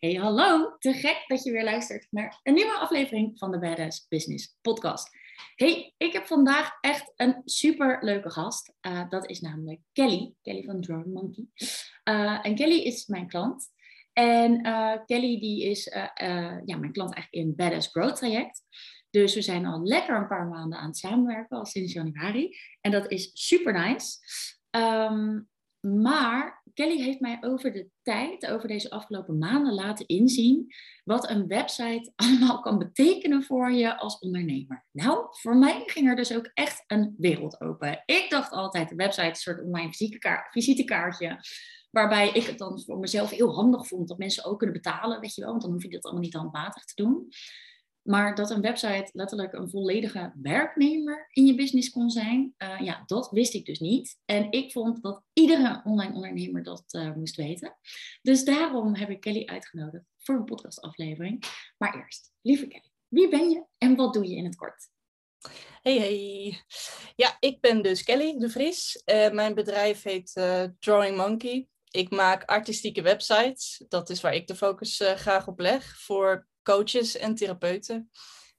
Hey, hallo. Te gek dat je weer luistert naar een nieuwe aflevering van de Badass Business Podcast. Hey, ik heb vandaag echt een super leuke gast. Uh, dat is namelijk Kelly, Kelly van Drawing Monkey. Uh, en Kelly is mijn klant. En uh, Kelly die is ja, mijn klant eigenlijk in Badass Growth traject. Dus we zijn al lekker een paar maanden aan het samenwerken, al sinds januari. En dat is super nice. Um, maar Kelly heeft mij over de tijd, over deze afgelopen maanden laten inzien wat een website allemaal kan betekenen voor je als ondernemer. Nou, voor mij ging er dus ook echt een wereld open. Ik dacht altijd, de website is een soort online visitekaartje. Waarbij ik het dan voor mezelf heel handig vond dat mensen ook kunnen betalen, weet je wel, want dan hoef je dit allemaal niet handmatig te doen. Maar dat een website letterlijk een volledige werknemer in je business kon zijn, uh, ja, dat wist ik dus niet. En ik vond dat iedere online ondernemer dat uh, moest weten. Dus daarom heb ik Kelly uitgenodigd voor een podcastaflevering. Maar eerst, lieve Kelly, wie ben je en wat doe je in het kort? Hey, hey. Ja, ik ben dus Kelly de Vries. Uh, mijn bedrijf heet Drawing Monkey. Ik maak artistieke websites. Dat is waar ik de focus graag op leg. Voor coaches en therapeuten.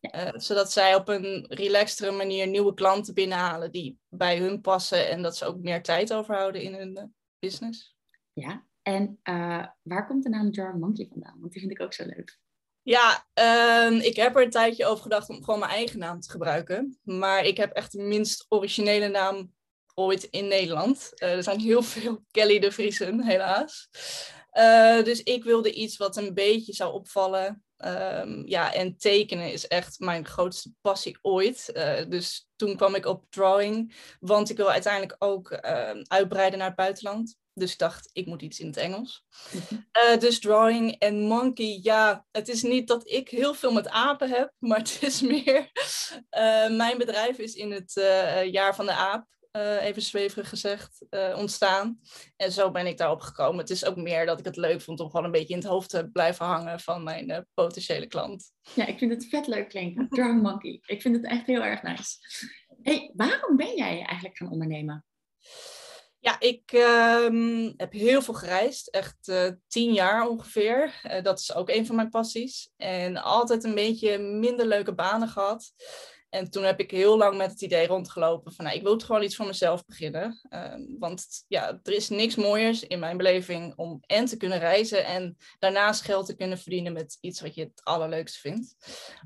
Uh, zodat zij op een relaxtere manier nieuwe klanten binnenhalen die bij hun passen en dat ze ook meer tijd overhouden in hun uh, business. Ja, en uh, waar komt de naam Jar Monkey vandaan? Want die vind ik ook zo leuk. Ja, ehm, ik heb er een tijdje over gedacht om gewoon mijn eigen naam te gebruiken. Maar ik heb echt de minst originele naam ooit in Nederland. er zijn heel veel Kelly de Vriesen, helaas. dus ik wilde iets wat een beetje zou opvallen. Um, ja, en tekenen is echt mijn grootste passie ooit. Uh, dus toen kwam ik op drawing, want ik wil uiteindelijk ook uh, uitbreiden naar het buitenland. Dus ik dacht, ik moet iets in het Engels. Uh, dus drawing en monkey, ja, het is niet dat ik heel veel met apen heb, maar het is meer. Eh, mijn bedrijf is in het jaar van de aap uh, even zweverig gezegd, uh, ontstaan. En zo ben ik daarop gekomen. Het is ook meer dat ik het leuk vond om gewoon een beetje in het hoofd te blijven hangen van mijn uh, potentiële klant. Ja, ik vind het vet leuk klinken. Drum Monkey. Ik vind het echt heel erg nice. Hey, waarom ben jij eigenlijk gaan ondernemen? Ja, ik um, heb heel veel gereisd, echt tien jaar ongeveer. dat is ook een van mijn passies. En altijd een beetje minder leuke banen gehad. En toen heb ik heel lang met het idee rondgelopen van nou, ik wil gewoon iets voor mezelf beginnen. Ehm, want ja, er is niks mooiers in mijn beleving om en te kunnen reizen en daarnaast geld te kunnen verdienen met iets wat je het allerleukste vindt.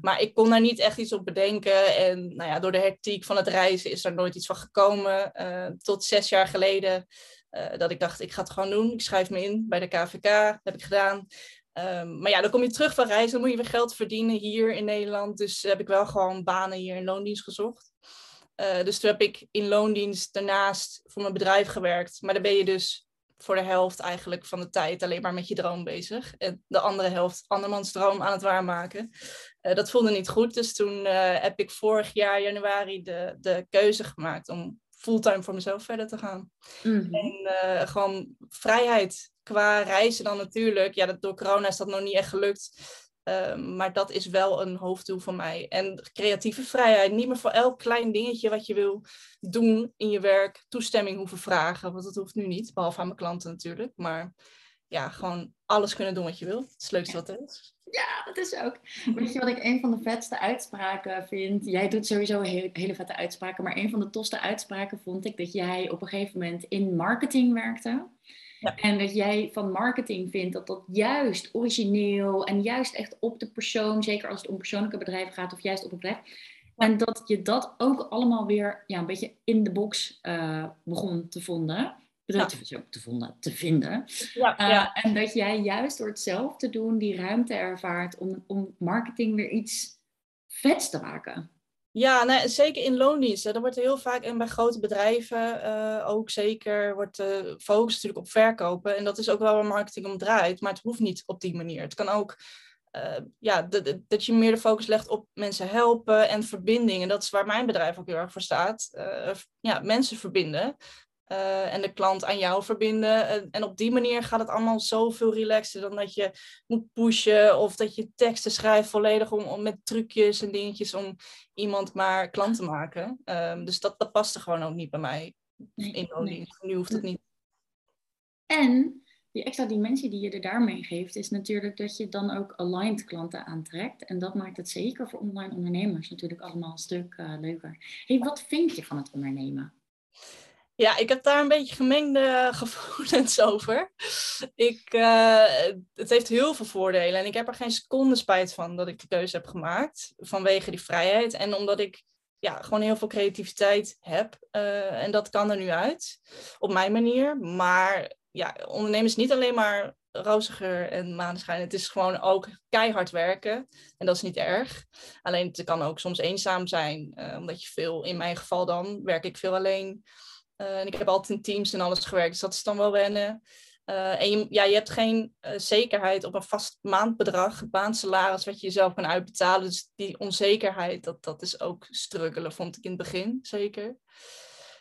Maar ik kon daar niet echt iets op bedenken. En nou ja, door de hectiek van het reizen is er nooit iets van gekomen. Uh, tot zes jaar geleden uh, dat ik dacht, ik ga het gewoon doen. Ik schrijf me in bij de KVK, dat heb ik gedaan. Um, maar ja, dan kom je terug van reizen, dan moet je weer geld verdienen hier in Nederland. Dus heb ik wel gewoon banen hier in loondienst gezocht. Uh, dus toen heb ik in loondienst daarnaast voor mijn bedrijf gewerkt. Maar dan ben je dus voor de helft eigenlijk van de tijd alleen maar met je droom bezig. En de andere helft andermans droom aan het waarmaken. Uh, dat voelde niet goed. Dus toen uh, heb ik vorig jaar januari de, de keuze gemaakt om fulltime voor mezelf verder te gaan. Mm -hmm. En gewoon vrijheid qua reizen dan natuurlijk, ja, dat, door corona is dat nog niet echt gelukt. Um, maar dat is wel een hoofddoel van mij. En creatieve vrijheid. Niet meer voor elk klein dingetje wat je wil doen in je werk toestemming hoeven vragen. Want dat hoeft nu niet, behalve aan mijn klanten natuurlijk. Maar ja, gewoon alles kunnen doen wat je wil. Het is het leukste wat er is. Ja, dat is ook. Weet je wat ik een van de vetste uitspraken vind? Jij doet sowieso hele, hele vette uitspraken. Maar een van de tofste uitspraken vond ik dat jij op een gegeven moment in marketing werkte. En dat jij van marketing vindt dat dat juist origineel en juist echt op de persoon, zeker als het om persoonlijke bedrijven gaat of juist op een bedrijf. En dat je dat ook allemaal weer ja, een beetje in de box uh, begon te vonden. Ja. Te, te, vonden, te vinden. Ja, uh, ja. En dat jij juist door het zelf te doen die ruimte ervaart om, om marketing weer iets vets te maken. Ja, zeker in loondiensten. Er wordt heel vaak, en bij grote bedrijven uh, ook zeker, wordt de uh, focus natuurlijk op verkopen. En dat is ook wel waar marketing om draait, maar het hoeft niet op die manier. Het kan ook, uh, ja, dat je meer de focus legt op mensen helpen en verbinding. En dat is waar mijn bedrijf ook heel erg voor staat. Eh, ja, mensen verbinden. Uh, en de klant aan jou verbinden. En, en, op die manier gaat het allemaal zoveel relaxer dan dat je moet pushen of dat je teksten schrijft volledig om, om met trucjes en dingetjes om iemand maar klant te maken. Um, dus dat, dat past er gewoon ook niet bij mij nee, in nee. Nu hoeft het niet. En die extra dimensie die je er daarmee geeft, is natuurlijk dat je dan ook aligned klanten aantrekt. En dat maakt het zeker voor online ondernemers natuurlijk allemaal een stuk uh, leuker. hey, wat vind je van het ondernemen? Ja, ik heb daar een beetje gemengde gevoelens over. Ik, uh, het heeft heel veel voordelen en ik heb er geen seconde spijt van dat ik de keuze heb gemaakt vanwege die vrijheid en omdat ik ja, gewoon heel veel creativiteit heb. Uh, en dat kan er nu uit, op mijn manier. Maar ja, ondernemen is niet alleen maar roziger en maneschijn. Het is gewoon ook keihard werken. En dat is niet erg. Alleen het kan ook soms eenzaam zijn. Omdat je veel, in mijn geval dan, werk ik veel alleen. Uh, en ik heb altijd in teams en alles gewerkt. Dus dat is dan wel wennen. Uh, en je, ja, je hebt geen uh, zekerheid op een vast maandbedrag, baansalaris, wat je jezelf kan uitbetalen. Dus die onzekerheid, dat, dat is ook struggelen, vond ik in het begin, zeker.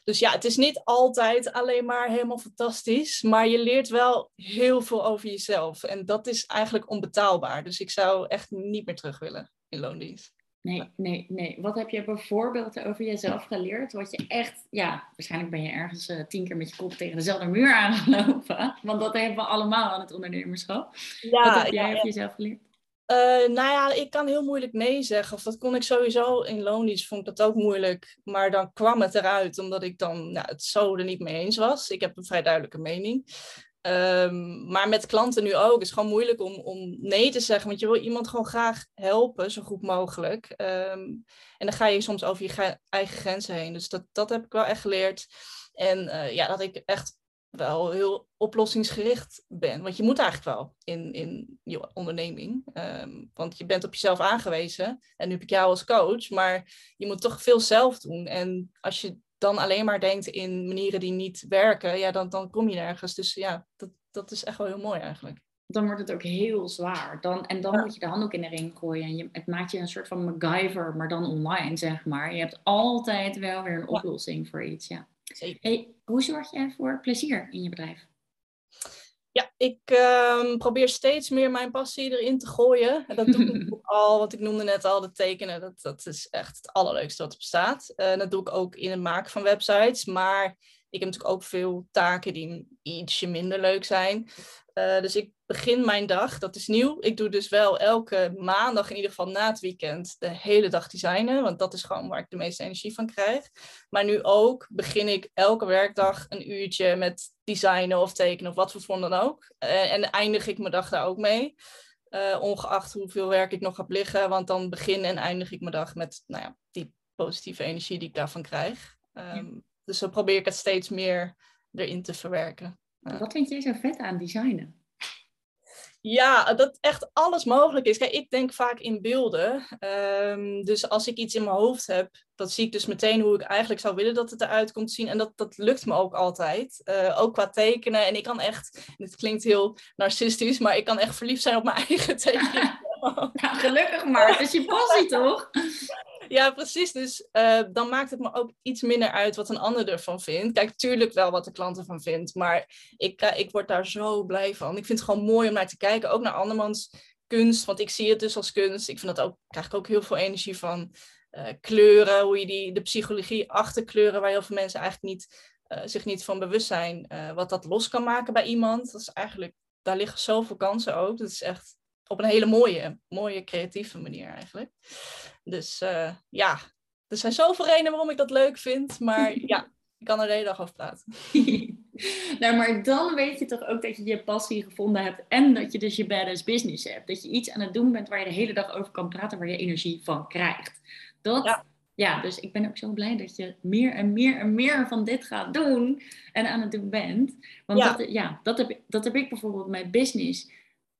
Dus ja, het is niet altijd alleen maar helemaal fantastisch, maar je leert wel heel veel over jezelf. En dat is eigenlijk onbetaalbaar. Dus ik zou echt niet meer terug willen in loondienst. Nee, nee, nee. Wat heb je bijvoorbeeld over jezelf geleerd? Wat je echt, ja, waarschijnlijk ben je ergens uh, tien keer met je kop tegen dezelfde muur aangelopen. Want dat hebben we allemaal aan het ondernemerschap. Ja, Wat heb jij ja, over jezelf geleerd? Uh, nou ja, ik kan heel moeilijk nee zeggen. Of dat kon ik sowieso in loondienst, vond ik dat ook moeilijk. Maar dan kwam het eruit, omdat ik dan nou, het zo er niet mee eens was. Ik heb een vrij duidelijke mening. Um, maar met klanten nu ook. Het is gewoon moeilijk om, om nee te zeggen. Want je wil iemand gewoon graag helpen, zo goed mogelijk. Um, en dan ga je soms over je eigen grenzen heen. Dus dat, dat heb ik wel echt geleerd. En uh, ja, dat ik echt wel heel oplossingsgericht ben. Want je moet eigenlijk wel in, in je onderneming. Um, want je bent op jezelf aangewezen. En nu heb ik jou als coach. Maar je moet toch veel zelf doen. En als je dan alleen maar denkt in manieren die niet werken, ja, dan, dan kom je nergens. Dus ja, dat, dat is echt wel heel mooi eigenlijk. Dan wordt het ook heel zwaar. Dan, en dan moet je de hand ook in de ring gooien. En je, het maakt je een soort van MacGyver, maar dan online, zeg maar. Je hebt altijd wel weer een oplossing voor iets, ja. Zeker. Hey, hoe zorg je voor plezier in je bedrijf? Ik um, probeer steeds meer mijn passie erin te gooien. Dat doe ik al, wat ik noemde net al, de tekenen. Dat, dat is echt het allerleukste wat er bestaat. Uh, dat doe ik ook in het maken van websites. Maar ik heb natuurlijk ook veel taken die ietsje minder leuk zijn. Uh, dus ik begin mijn dag, dat is nieuw. Ik doe dus wel elke maandag, in ieder geval na het weekend, de hele dag designen. Want dat is gewoon waar ik de meeste energie van krijg. Maar nu ook begin ik elke werkdag een uurtje met designen of tekenen of wat voor vorm dan ook. Uh, en eindig ik mijn dag daar ook mee. Uh, ongeacht hoeveel werk ik nog heb liggen. Want dan begin en eindig ik mijn dag met nou ja, die positieve energie die ik daarvan krijg. Um, ja. Dus zo probeer ik het steeds meer erin te verwerken. Wat vind jij zo vet aan designen? Ja, dat echt alles mogelijk is. Kijk, ik denk vaak in beelden. Um, dus als ik iets in mijn hoofd heb, dan zie ik dus meteen hoe ik eigenlijk zou willen dat het eruit komt zien. En dat, dat lukt me ook altijd. Uh, ook qua tekenen. En ik kan echt, het klinkt heel narcistisch, maar ik kan echt verliefd zijn op mijn eigen tekening. ja, gelukkig maar. Het is je passie, toch? Ja, precies. Dus uh, dan maakt het me ook iets minder uit wat een ander ervan vindt. Kijk, tuurlijk wel wat de klant ervan vindt, maar ik, ik word daar zo blij van. Ik vind het gewoon mooi om naar te kijken, ook naar andermans kunst, want ik zie het dus als kunst. Ik vind dat ook, krijg ik ook heel veel energie van. Uh, kleuren, hoe je die, de psychologie achter kleuren, waar heel veel mensen eigenlijk niet, zich niet van bewust zijn, wat dat los kan maken bij iemand. Dat is eigenlijk, daar liggen zoveel kansen ook. Dat is echt op een hele mooie, mooie creatieve manier eigenlijk. Dus uh, ja, er zijn zoveel redenen waarom ik dat leuk vind. Maar ja, ik kan er de hele dag over praten. nou, maar dan weet je toch ook dat je je passie gevonden hebt. En dat je dus je badass business hebt. Dat je iets aan het doen bent waar je de hele dag over kan praten. Waar je energie van krijgt. Dat, ja. ja dus ik ben ook zo blij dat je meer en meer en meer van dit gaat doen. En aan het doen bent. Want ja. Dat, ja, dat, heb, dat heb ik bijvoorbeeld met business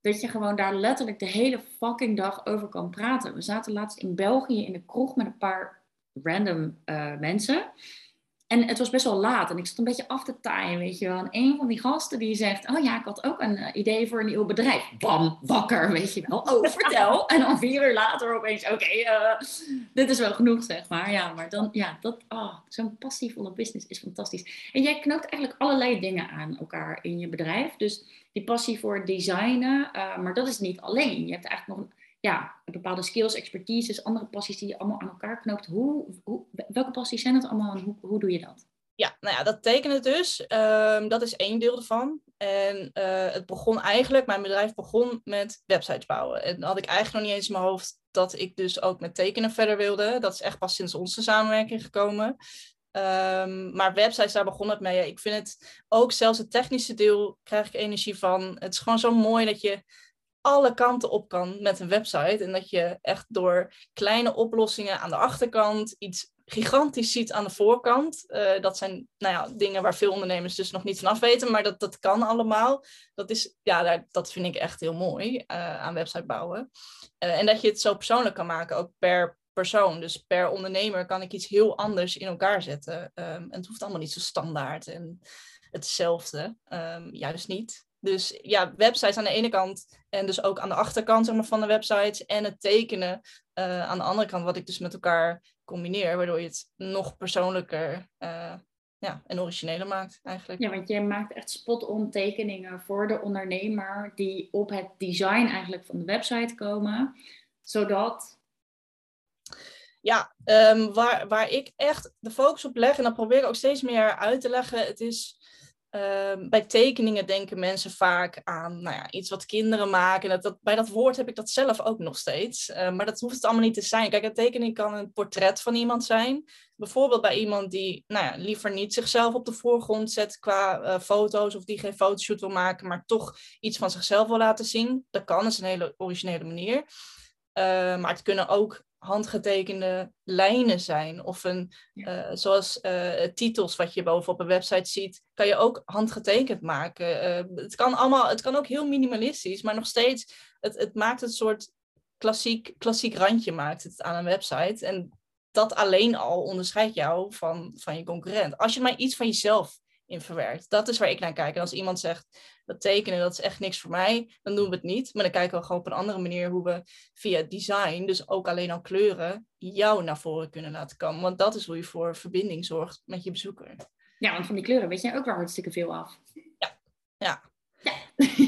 dat je gewoon daar letterlijk de hele fucking dag over kan praten. We zaten laatst in België in de kroeg met een paar random uh, mensen. En het was best wel laat en ik zat een beetje af te taaien, weet je wel. En een van die gasten die zegt, oh ja, ik had ook een uh, idee voor een nieuw bedrijf. Bam, wakker, weet je wel. Oh, vertel. en dan vier uur later opeens, oké, okay, uh, dit is wel genoeg, zeg maar. Ja, maar dan, ja, dat, oh, zo'n passievolle business is fantastisch. En jij knoopt eigenlijk allerlei dingen aan elkaar in je bedrijf. Dus die passie voor designen, uh, maar dat is niet alleen. Je hebt eigenlijk nog een ja, bepaalde skills, expertises, andere passies die je allemaal aan elkaar knoopt. Hoe, hoe, welke passies zijn het allemaal en hoe, hoe doe je dat? Ja, nou ja, dat tekenen dus. Ehm, dat is één deel ervan. En uh, het begon eigenlijk, mijn bedrijf begon met websites bouwen. En dan had ik eigenlijk nog niet eens in mijn hoofd dat ik dus ook met tekenen verder wilde. Dat is echt pas sinds onze samenwerking gekomen. Um, maar websites, daar begon het mee. Ik vind het ook zelfs het technische deel krijg ik energie van. Het is gewoon zo mooi dat je alle kanten op kan met een website. En dat je echt door kleine oplossingen aan de achterkant iets gigantisch ziet aan de voorkant. Uh, dat zijn nou ja, dingen waar veel ondernemers dus nog niet vanaf weten, maar dat, dat kan allemaal. Dat, is, ja, dat vind ik echt heel mooi uh, aan website bouwen. Uh, en dat je het zo persoonlijk kan maken, ook per persoon. Dus per ondernemer kan ik iets heel anders in elkaar zetten. En het hoeft allemaal niet zo standaard en hetzelfde. Um, juist niet. Dus ja, websites aan de ene kant en dus ook aan de achterkant zeg maar, van de websites en het tekenen uh, aan de andere kant, wat ik dus met elkaar combineer, waardoor je het nog persoonlijker uh, ja, en origineler maakt eigenlijk. Ja, want je maakt echt spot-on tekeningen voor de ondernemer die op het design eigenlijk van de website komen, zodat ja, um, waar, waar ik echt de focus op leg, en dat probeer ik ook steeds meer uit te leggen, het is Ehm, bij tekeningen denken mensen vaak aan nou ja, iets wat kinderen maken. Dat, bij dat woord heb ik dat zelf ook nog steeds. Ehm, maar dat hoeft het allemaal niet te zijn. Kijk, een tekening kan een portret van iemand zijn. Bijvoorbeeld bij iemand die nou ja, liever niet zichzelf op de voorgrond zet qua uh, foto's of die geen fotoshoot wil maken, maar toch iets van zichzelf wil laten zien. Dat kan, dat is een hele originele manier. Uh, maar het kunnen ook handgetekende lijnen zijn. Of een, uh, zoals uh, titels wat je bovenop een website ziet, kan je ook handgetekend maken. Uh, het, kan allemaal, het kan ook heel minimalistisch, maar nog steeds, het, het maakt een soort klassiek, klassiek randje maakt het aan een website. En dat alleen al onderscheidt jou van, van je concurrent. Als je maar iets van jezelf in verwerkt. Dat is waar ik naar kijk. En als iemand zegt, dat tekenen, dat is echt niks voor mij, dan doen we het niet. Maar dan kijken we gewoon op een andere manier hoe we via design, dus ook alleen al kleuren, jou naar voren kunnen laten komen. Want dat is hoe je voor verbinding zorgt met je bezoeker. Ja, want van die kleuren weet jij ook wel hartstikke veel af. Ja, ja. Ja.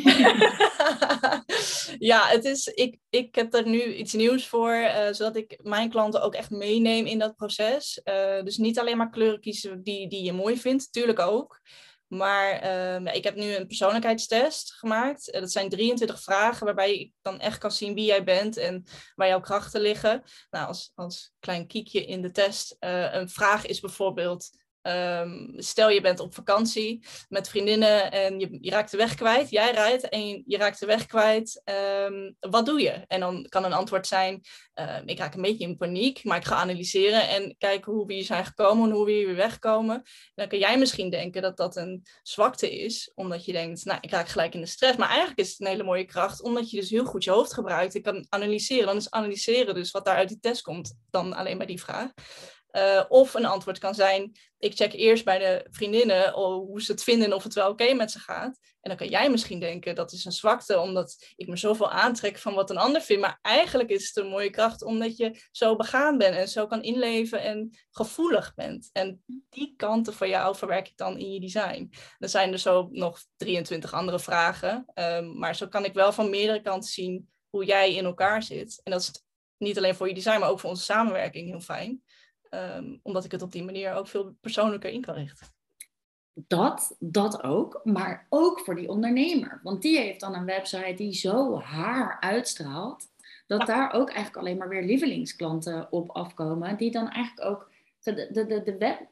ja, het is, ik, ik heb er nu iets nieuws voor, uh, zodat ik mijn klanten ook echt meeneem in dat proces. Uh, dus niet alleen maar kleuren kiezen die, die je mooi vindt, tuurlijk ook. Maar uh, ik heb nu een persoonlijkheidstest gemaakt. Uh, dat zijn 23 vragen waarbij ik dan echt kan zien wie jij bent en waar jouw krachten liggen. Nou, als, als klein kiekje in de test. Een vraag is bijvoorbeeld: Um, stel je bent op vakantie met vriendinnen en je, je, raakt de weg kwijt. Jij rijdt en je, raakt de weg kwijt. Um, wat doe je? En dan kan een antwoord zijn, uh, ik raak een beetje in paniek, maar ik ga analyseren en kijken hoe we hier zijn gekomen en hoe we hier weer wegkomen. En dan kan jij misschien denken dat dat een zwakte is, omdat je denkt, nou, ik raak gelijk in de stress. Maar eigenlijk is het een hele mooie kracht, omdat je dus heel goed je hoofd gebruikt. Ik kan analyseren, dan is analyseren dus wat daar uit die test komt, dan alleen bij die vraag. Uh, of een antwoord kan zijn, ik check eerst bij de vriendinnen hoe ze het vinden en of het wel oké met ze gaat. En dan kan jij misschien denken, dat is een zwakte, omdat ik me zoveel aantrek van wat een ander vindt. Maar eigenlijk is het een mooie kracht, omdat je zo begaan bent en zo kan inleven en gevoelig bent. En die kanten van jou verwerk ik dan in je design. Er zijn er zo nog 23 andere vragen, um, maar zo kan ik wel van meerdere kanten zien hoe jij in elkaar zit. En dat is niet alleen voor je design, maar ook voor onze samenwerking heel fijn. Um, omdat ik het op die manier ook veel persoonlijker in kan richten. Dat, dat ook, maar ook voor die ondernemer. Want die heeft dan een website die zo haar uitstraalt, dat ja. daar ook eigenlijk alleen maar weer lievelingsklanten op afkomen, die dan eigenlijk ook de, de, de, de web.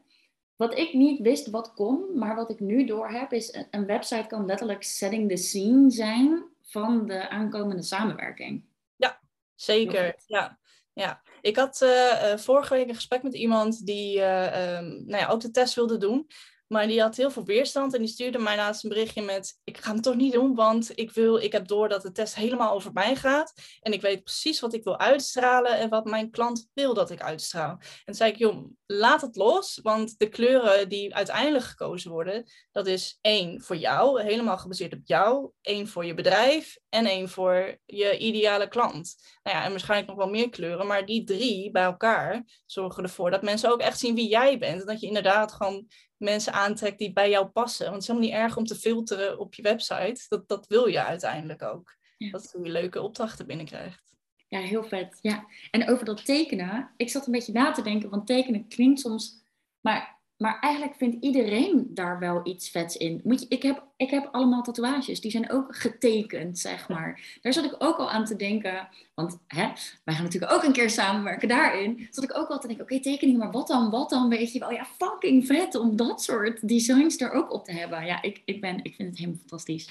Wat ik niet wist wat kon, maar wat ik nu door heb, is een website kan letterlijk setting the scene zijn van de aankomende samenwerking. Ja, zeker. Ja, ja, ik had uh, vorige week een gesprek met iemand die uh, um, nou ja, ook de test wilde doen. Maar die had heel veel weerstand en die stuurde mij laatst een berichtje met: Ik ga hem toch niet doen, want ik, wil, ik heb door dat de test helemaal over mij gaat. En ik weet precies wat ik wil uitstralen en wat mijn klant wil dat ik uitstraal. En toen zei ik: Joh, laat het los, want de kleuren die uiteindelijk gekozen worden, dat is één voor jou, helemaal gebaseerd op jou, één voor je bedrijf en één voor je ideale klant. Nou ja, en waarschijnlijk nog wel meer kleuren, maar die drie bij elkaar zorgen ervoor dat mensen ook echt zien wie jij bent. En dat je inderdaad gewoon mensen aantrekt die bij jou passen. Want het is helemaal niet erg om te filteren op je website. Dat, dat wil je uiteindelijk ook. Dat je leuke opdrachten binnenkrijgt. Ja, heel vet. Ja. En over dat tekenen, ik zat een beetje na te denken, want tekenen klinkt soms, maar maar eigenlijk vindt iedereen daar wel iets vets in. Moet je, ik, heb, ik heb allemaal tatoeages, die zijn ook getekend, zeg maar. Daar zat ik ook al aan te denken, want hè, wij gaan natuurlijk ook een keer samenwerken daarin. Zat ik ook al te denken, oké, tekeningen, maar wat dan, wat dan? Weet je wel, ja, fucking vet om dat soort designs er ook op te hebben. Ja, ik, ik, ben, ik vind het helemaal fantastisch.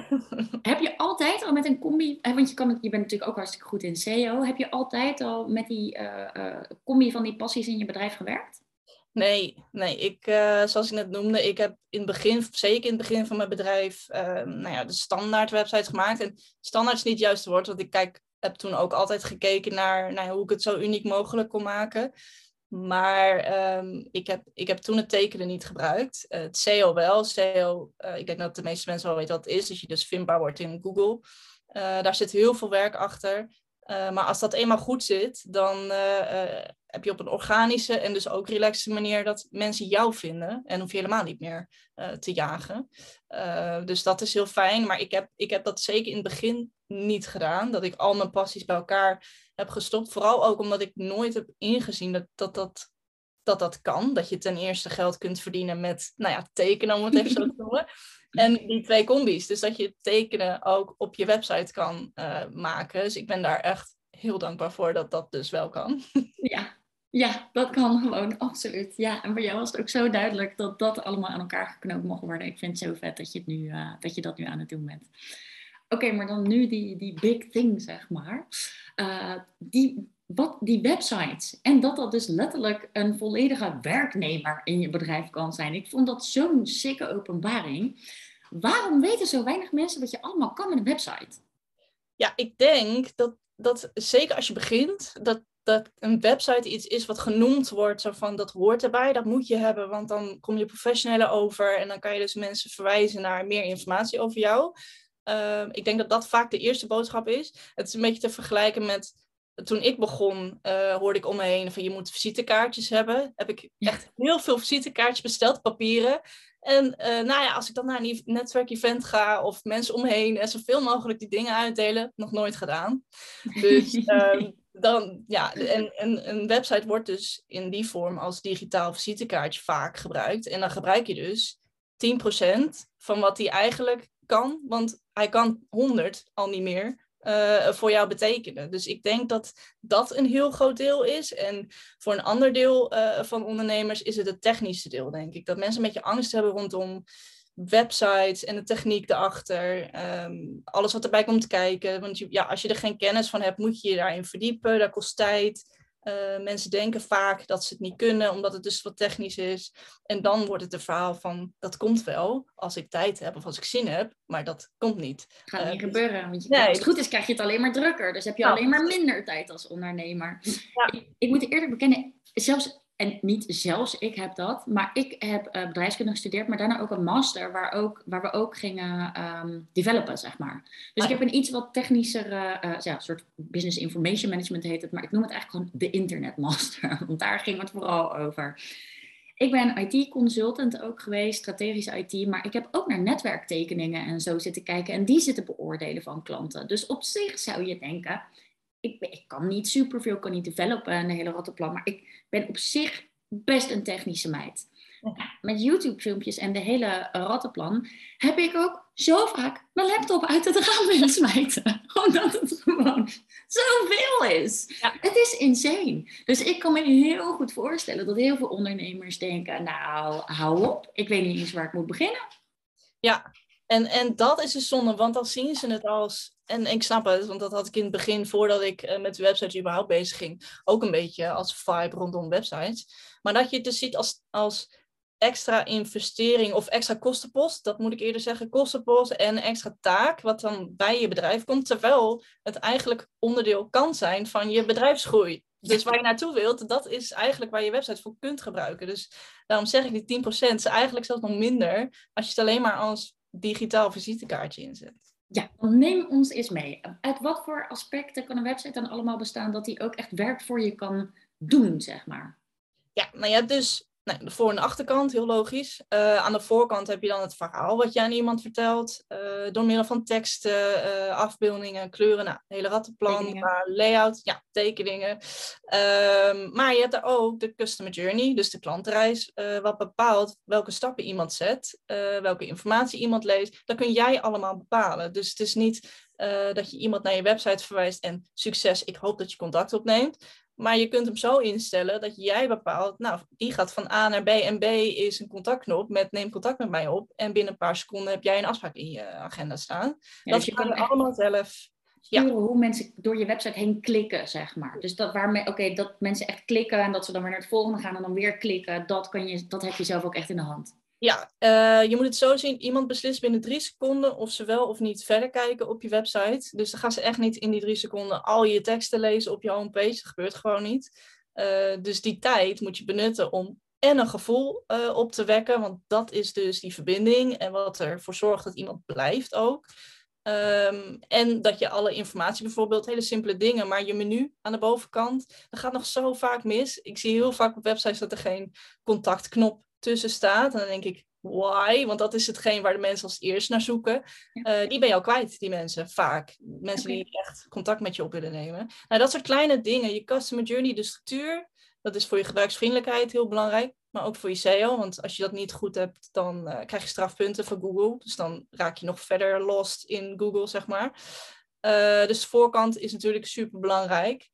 heb je altijd al met een combi, want je, kan, je bent natuurlijk ook hartstikke goed in SEO. Heb je altijd al met die uh, combi van die passies in je bedrijf gewerkt? Nee, nee. Ik, uh, zoals ik net noemde, ik heb in het begin, zeker in het begin van mijn bedrijf, uh, nou ja, de standaard website gemaakt. En standaard is niet het juiste woord, want ik kijk, heb toen ook altijd gekeken naar nou, hoe ik het zo uniek mogelijk kon maken. Maar um, ik, heb, ik heb toen het tekenen niet gebruikt. Uh, het SEO wel. SEO, ik denk dat de meeste mensen wel weten wat het is. Dat je dus vindbaar wordt in Google. daar zit heel veel werk achter. Maar als dat eenmaal goed zit, dan heb je op een organische en dus ook relaxe manier dat mensen jou vinden. En hoef je helemaal niet meer te jagen. dus dat is heel fijn. Maar ik heb, ik heb dat zeker in het begin niet gedaan. Dat ik al mijn passies bij elkaar heb gestopt. Vooral ook omdat ik nooit heb ingezien dat dat, dat, dat, dat kan. Dat je ten eerste geld kunt verdienen met nou ja, tekenen, om het even zo te noemen. En die twee combi's. Dus dat je tekenen ook op je website kan uh, maken. Dus ik ben daar echt heel dankbaar voor dat dat dus wel kan. Ja, ja, dat kan gewoon, absoluut. Ja, en bij jou was het ook zo duidelijk dat dat allemaal aan elkaar geknoopt mocht worden. Ik vind het zo vet dat je, het nu, uh, dat, je dat nu aan het doen bent. Oké, maar dan nu die, die big thing, zeg maar. Uh, die, wat die websites. En dat dat dus letterlijk een volledige werknemer in je bedrijf kan zijn. Ik vond dat zo'n sikke openbaring. Waarom weten zo weinig mensen wat je allemaal kan met een website? Ja, ik denk dat, dat zeker als je begint, dat, dat een website iets is wat genoemd wordt. Zo van dat hoort erbij, dat moet je hebben, want dan kom je professionele over en dan kan je dus mensen verwijzen naar meer informatie over jou. Uh, ik denk dat dat vaak de eerste boodschap is. Het is een beetje te vergelijken met toen ik begon, uh, hoorde ik om me heen van je moet visitekaartjes hebben. Heb ik echt heel veel visitekaartjes besteld, papieren. En uh, nou ja, als ik dan naar een netwerkevent ga of mensen omheen en zoveel mogelijk die dingen uitdelen, nog nooit gedaan. Dus uh, dan, ja, en, en een website wordt dus in die vorm als digitaal visitekaartje vaak gebruikt. En dan gebruik je dus 10% van wat hij eigenlijk kan, want hij kan 100 al niet meer uh, voor jou betekenen. Dus ik denk dat dat een heel groot deel is. En voor een ander deel uh, van ondernemers is het het technische deel, denk ik. Dat mensen een beetje angst hebben rondom websites en de techniek erachter. Um, alles wat erbij komt kijken. Want je, ja, als je er geen kennis van hebt, moet je je daarin verdiepen. Dat kost tijd. Uh, mensen denken vaak dat ze het niet kunnen, omdat het dus wat technisch is. En dan wordt het een verhaal van, dat komt wel, als ik tijd heb of als ik zin heb, maar dat komt niet. Gaat niet uh, gebeuren, want je, nee. als het goed is krijg je het alleen maar drukker. Dus heb je nou, alleen maar minder tijd als ondernemer. Ja. Ik, ik moet eerlijk bekennen, zelfs en niet zelfs ik heb dat, maar ik heb uh, bedrijfskunde gestudeerd, maar daarna ook een master waar, ook, waar we ook gingen um, developen, zeg maar. Dus ik heb een iets wat technischere, uh, ja, soort business information management heet het, maar ik noem het eigenlijk gewoon de internetmaster, want daar ging het vooral over. Ik ben IT-consultant ook geweest, strategische IT, maar ik heb ook naar netwerktekeningen en zo zitten kijken en die zitten beoordelen van klanten. Dus op zich zou je denken, ik, ik kan niet superveel, kan niet developen, een hele rattenplan, maar ik ben op zich best een technische meid. Met YouTube-filmpjes en de hele rattenplan heb ik ook zo vaak mijn laptop uit het raam willen smijten. Omdat het gewoon zoveel is. Ja. Het is insane. Dus ik kan me heel goed voorstellen dat heel veel ondernemers denken: Nou, hou op, ik weet niet eens waar ik moet beginnen. Ja, en, en dat is een zonde, want dan zien ze het als. En ik snap het, want dat had ik in het begin, voordat ik uh, met de website überhaupt bezig ging, ook een beetje als vibe rondom websites. Maar dat je het dus ziet als, als extra investering of extra kostenpost, dat moet ik eerder zeggen, kostenpost en extra taak, wat dan bij je bedrijf komt, terwijl het eigenlijk onderdeel kan zijn van je bedrijfsgroei. Dus waar je naartoe wilt, dat is eigenlijk waar je website voor kunt gebruiken. Dus daarom zeg ik die 10% is eigenlijk zelfs nog minder als je het alleen maar als digitaal visitekaartje inzet. Ja, dan neem ons eens mee. Uit wat voor aspecten kan een website dan allemaal bestaan dat die ook echt werk voor je kan doen, zeg maar? Ja, nou ja, dus nou, de voor- en achterkant, heel logisch. Uh, aan de voorkant heb je dan het verhaal wat je aan iemand vertelt. Uh, door middel van teksten, uh, afbeeldingen, kleuren, nou, hele rattenplan, layout, ja, tekeningen. Um, maar je hebt daar ook de customer journey, dus de klantreis, wat bepaalt welke stappen iemand zet, welke informatie iemand leest. Dat kun jij allemaal bepalen. Dus het is niet dat je iemand naar je website verwijst en succes, ik hoop dat je contact opneemt. Maar je kunt hem zo instellen dat jij bepaalt, nou, die gaat van A naar B en B is een contactknop met neem contact met mij op. En binnen een paar seconden heb jij een afspraak in je agenda staan. dat dus je kan allemaal zelf. Sturen ja. hoe mensen door je website heen klikken, zeg maar. Dus dat waarmee, oké, dat mensen echt klikken en dat ze dan weer naar het volgende gaan en dan weer klikken, dat, kan je, dat heb je zelf ook echt in de hand. Ja, uh, je moet het zo zien. Iemand beslist binnen drie seconden of ze wel of niet verder kijken op je website. Dus dan gaan ze echt niet in die drie seconden al je teksten lezen op je homepage. Dat gebeurt gewoon niet. Uh, dus die tijd moet je benutten om en een gevoel uh, op te wekken. Want dat is dus die verbinding en wat ervoor zorgt dat iemand blijft ook. Um, en dat je alle informatie, bijvoorbeeld hele simpele dingen, maar je menu aan de bovenkant, dat gaat nog zo vaak mis. Ik zie heel vaak op websites dat er geen contactknop tussen staat. En dan denk ik, why? Want dat is hetgeen waar de mensen als eerst naar zoeken. Uh, die ben je al kwijt, die mensen, vaak. Mensen die echt contact met je op willen nemen. Nou, dat soort kleine dingen. Je customer journey, de structuur, dat is voor je gebruiksvriendelijkheid heel belangrijk. Maar ook voor je SEO, want als je dat niet goed hebt, dan uh, krijg je strafpunten van Google. Dus dan raak je nog verder lost in Google, zeg maar. Uh, dus de voorkant is natuurlijk super belangrijk.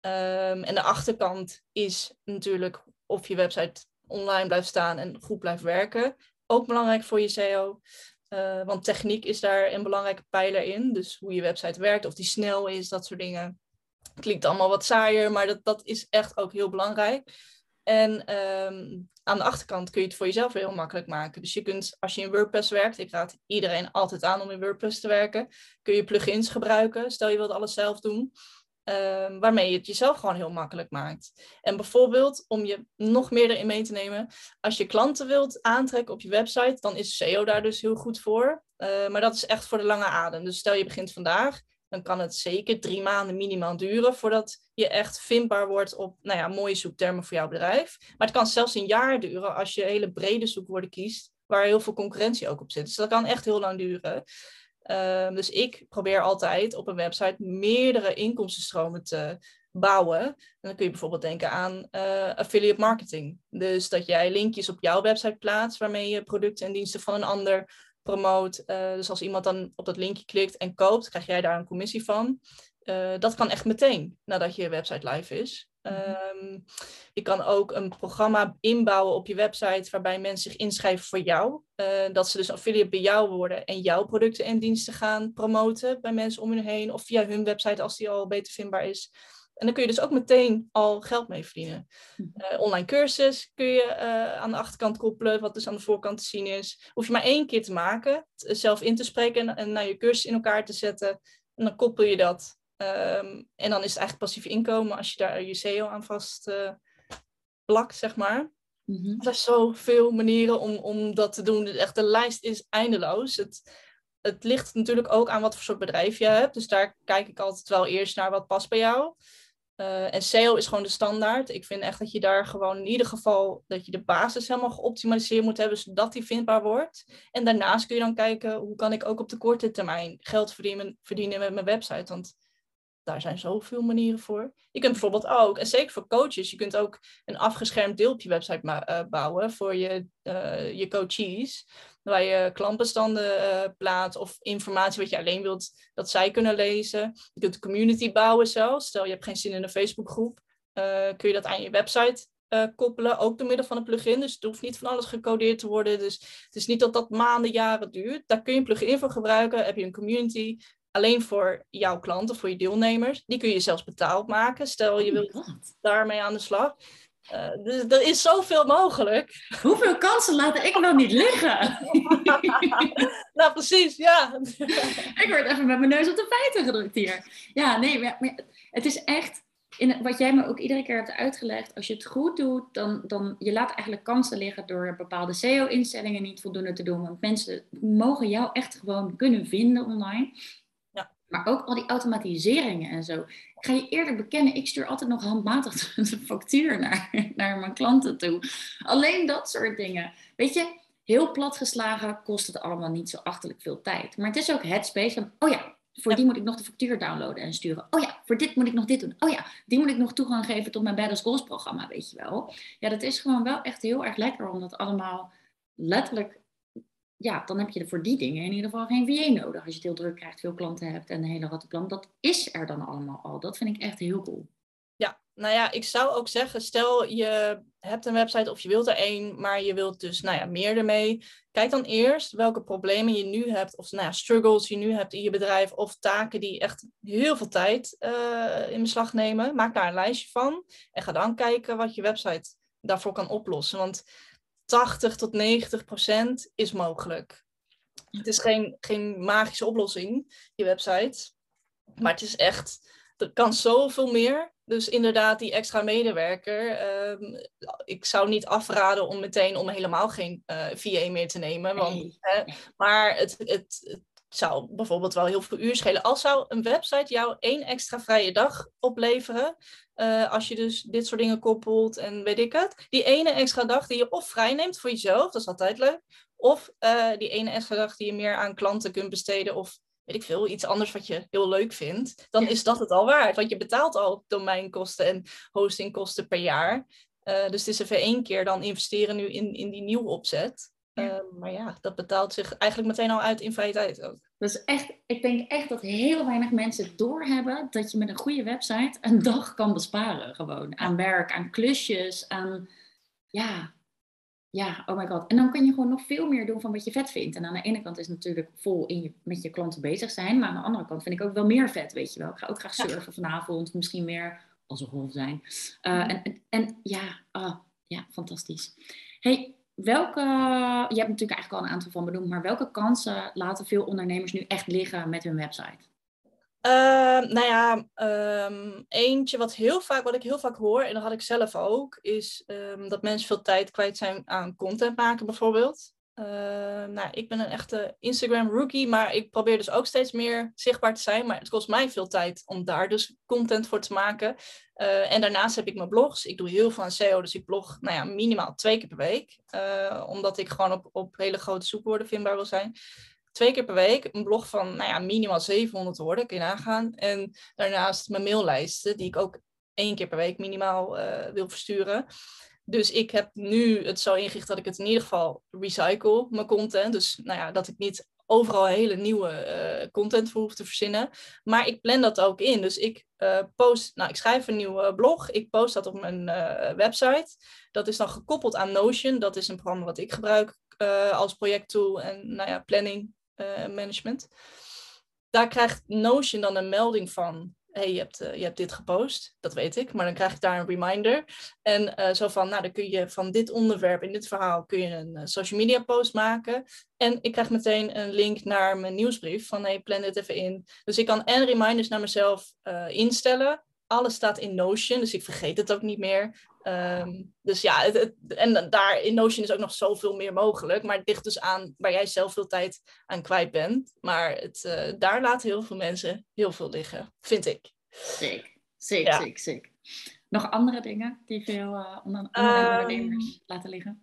Um, en de achterkant is natuurlijk of je website online blijft staan en goed blijft werken. Ook belangrijk voor je SEO. Uh, want techniek is daar een belangrijke pijler in. Dus hoe je website werkt, of die snel is, dat soort dingen. Klinkt allemaal wat saaier, maar dat, dat is echt ook heel belangrijk. En um, aan de achterkant kun je het voor jezelf heel makkelijk maken. Dus je kunt, als je in WordPress werkt, ik raad iedereen altijd aan om in WordPress te werken, kun je plugins gebruiken. Stel je wilt alles zelf doen. Um, waarmee je het jezelf gewoon heel makkelijk maakt. En bijvoorbeeld, om je nog meer erin mee te nemen, als je klanten wilt aantrekken op je website, dan is SEO daar dus heel goed voor. Uh, maar dat is echt voor de lange adem. Dus stel je begint vandaag, dan kan het zeker drie maanden minimaal duren voordat je echt vindbaar wordt op nou ja, mooie zoektermen voor jouw bedrijf. Maar het kan zelfs een jaar duren als je hele brede zoekwoorden kiest, waar heel veel concurrentie ook op zit. Dus dat kan echt heel lang duren. Ehm, dus ik probeer altijd op een website meerdere inkomstenstromen te bouwen. En dan kun je bijvoorbeeld denken aan uh, affiliate marketing. Dus dat jij linkjes op jouw website plaatst waarmee je producten en diensten van een ander promoot. Uh, dus als iemand dan op dat linkje klikt en koopt, krijg jij daar een commissie van. Uh, dat kan echt meteen nadat je website live is. Um, je kan ook een programma inbouwen op je website waarbij mensen zich inschrijven voor jou. Uh, dat ze dus affiliate bij jou worden en jouw producten en diensten gaan promoten bij mensen om hun heen of via hun website als die al beter vindbaar is. En dan kun je dus ook meteen al geld mee verdienen. Uh, online cursus kun je uh, aan de achterkant koppelen, wat dus aan de voorkant te zien is. Hoef je maar één keer te maken, zelf in te spreken en, en naar je cursus in elkaar te zetten. En dan koppel je dat Um, en dan is het eigenlijk passief inkomen als je daar je SEO aan vast uh, plakt, zeg maar. Mm -hmm. Er zijn zoveel manieren om, om dat te doen. Echt, de lijst is eindeloos. Het, het ligt natuurlijk ook aan wat voor soort bedrijf je hebt. Dus daar kijk ik altijd wel eerst naar wat past bij jou. Uh, en SEO is gewoon de standaard. Ik vind echt dat je daar gewoon in ieder geval dat je de basis helemaal geoptimaliseerd moet hebben, zodat die vindbaar wordt. En daarnaast kun je dan kijken hoe kan ik ook op de korte termijn geld verdienen, verdienen met mijn website. Want daar zijn zoveel manieren voor. Je kunt bijvoorbeeld ook, en zeker voor coaches, je kunt ook een afgeschermd deel op je website uh, bouwen voor je, uh, je coaches. Waar je klantbestanden uh, plaatst of informatie wat je alleen wilt dat zij kunnen lezen. Je kunt community bouwen zelfs. Stel je hebt geen zin in een Facebookgroep, kun je dat aan je website koppelen, ook door middel van een plugin. Dus het hoeft niet van alles gecodeerd te worden. Dus het is niet dat dat maanden, jaren duurt. Daar kun je een plugin voor gebruiken. Heb je een community, alleen voor jouw klanten, voor je deelnemers. Die kun je zelfs betaald maken. Stel je oh wilt daarmee aan de slag. Uh, dus er is zoveel mogelijk. Hoeveel kansen laat ik nog niet liggen? nou, precies, ja. ik word even met mijn neus op de feiten gedrukt hier. Ja, nee, maar, maar het is echt... In wat jij me ook iedere keer hebt uitgelegd, als je het goed doet, dan, dan je laat eigenlijk kansen liggen door bepaalde SEO-instellingen niet voldoende te doen. Want mensen mogen jou echt gewoon kunnen vinden online. Maar ook al die automatiseringen en zo. Ik ga je eerlijk bekennen, ik stuur altijd nog handmatig een factuur naar, naar mijn klanten toe. Alleen dat soort dingen. Weet je, heel plat geslagen kost het allemaal niet zo achterlijk veel tijd. Maar het is ook headspace van, oh ja, voor die moet ik nog de factuur downloaden en sturen. Oh ja, voor dit moet ik nog dit doen. Oh ja, die moet ik nog toegang geven tot mijn Badass Goals programma, weet je wel. Ja, dat is gewoon wel echt heel erg lekker om dat allemaal letterlijk... Ja, dan heb je er voor die dingen in ieder geval geen VA nodig. Als je het heel druk krijgt, veel klanten hebt en een hele rattenplan. Dat is er dan allemaal al. Dat vind ik echt heel cool. Ja, nou ja, ik zou ook zeggen, stel je hebt een website of je wilt er één, maar je wilt dus nou ja, meer ermee. Kijk dan eerst welke problemen je nu hebt, of nou struggles je nu hebt in je bedrijf, of taken die echt heel veel tijd uh, in beslag nemen. Maak daar een lijstje van en ga dan kijken wat je website daarvoor kan oplossen. Want 80 tot 90 procent is mogelijk. Het is geen, geen magische oplossing, je website, maar het is echt, er kan zoveel meer. Dus inderdaad, die extra medewerker. Ehm, ik zou niet afraden om meteen om helemaal geen uh, eh, VA meer te nemen. Want, hè, maar het, het, het, zou bijvoorbeeld wel heel veel uur schelen. Als zou een website jou één extra vrije dag opleveren. Uh, als je dus dit soort dingen koppelt en weet ik het. Die ene extra dag die je of vrij neemt voor jezelf, dat is altijd leuk. Of uh, die ene extra dag die je meer aan klanten kunt besteden. Of weet ik veel, iets anders wat je heel leuk vindt, dan is dat het al waard. Want je betaalt al domeinkosten en hostingkosten per jaar. Uh, dus het is even één keer dan investeren nu in, in die nieuwe opzet. Uh, maar ja, dat betaalt zich eigenlijk meteen al uit in vrije tijd ook. Dus echt, ik denk echt dat heel weinig mensen doorhebben dat je met een goede website een dag kan besparen. Gewoon aan werk, aan klusjes, aan ja, ja, oh my god. En dan kun je gewoon nog veel meer doen van wat je vet vindt. En aan de ene kant is het natuurlijk vol in je, met je klanten bezig zijn. Maar aan de andere kant vind ik ook wel meer vet, weet je wel. Ik ga ook graag surfen vanavond. Misschien meer als een golf zijn. Uh, en, en, en, ja, oh, ja, fantastisch. Hey, welke, je hebt natuurlijk eigenlijk al een aantal van benoemd. Maar welke kansen laten veel ondernemers nu echt liggen met hun website? Uh, nou ja, um, eentje wat, heel vaak, wat ik heel vaak hoor, en dat had ik zelf ook, is um, dat mensen veel tijd kwijt zijn aan content maken bijvoorbeeld. Uh, nou, ik ben een echte Instagram rookie, maar ik probeer dus ook steeds meer zichtbaar te zijn. Maar het kost mij veel tijd om daar dus content voor te maken. Uh, en daarnaast heb ik mijn blogs. Ik doe heel veel aan SEO, dus ik blog nou ja, minimaal twee keer per week. Uh, omdat ik gewoon op, op hele grote zoekwoorden vindbaar wil zijn twee keer per week een blog van nou ja, minimaal 700 woorden, kun je nagaan. En daarnaast mijn maillijsten, die ik ook één keer per week minimaal uh, wil versturen. Dus ik heb nu het zo ingericht dat ik het in ieder geval recycle, mijn content. Dus nou ja, dat ik niet overal hele nieuwe uh, content voor hoef te verzinnen. Maar ik plan dat ook in. Dus ik uh, post, nou, ik schrijf een nieuwe blog. Ik post dat op mijn website. Dat is dan gekoppeld aan Notion. Dat is een programma wat ik gebruik als projecttool en nou ja, planning eh, management. Daar krijgt Notion dan een melding van hey, je hebt, uh, je hebt dit gepost, dat weet ik, maar dan krijg ik daar een reminder. En uh, zo van, nou, dan kun je van dit onderwerp in dit verhaal kun je een social media post maken. En ik krijg meteen een link naar mijn nieuwsbrief van, hey, plan dit even in. Dus ik kan en reminders naar mezelf instellen. Alles staat in Notion, dus ik vergeet het ook niet meer. Um, dus ja, het, en daar in Notion is ook nog zoveel meer mogelijk. Maar het ligt dus aan waar jij zelf veel tijd aan kwijt bent. Maar het, uh, daar laten heel veel mensen heel veel liggen, vind ik. Zeker, zeker, ja. zeker, zeker. Nog andere dingen die veel uh, onder, ondernemers um, laten liggen?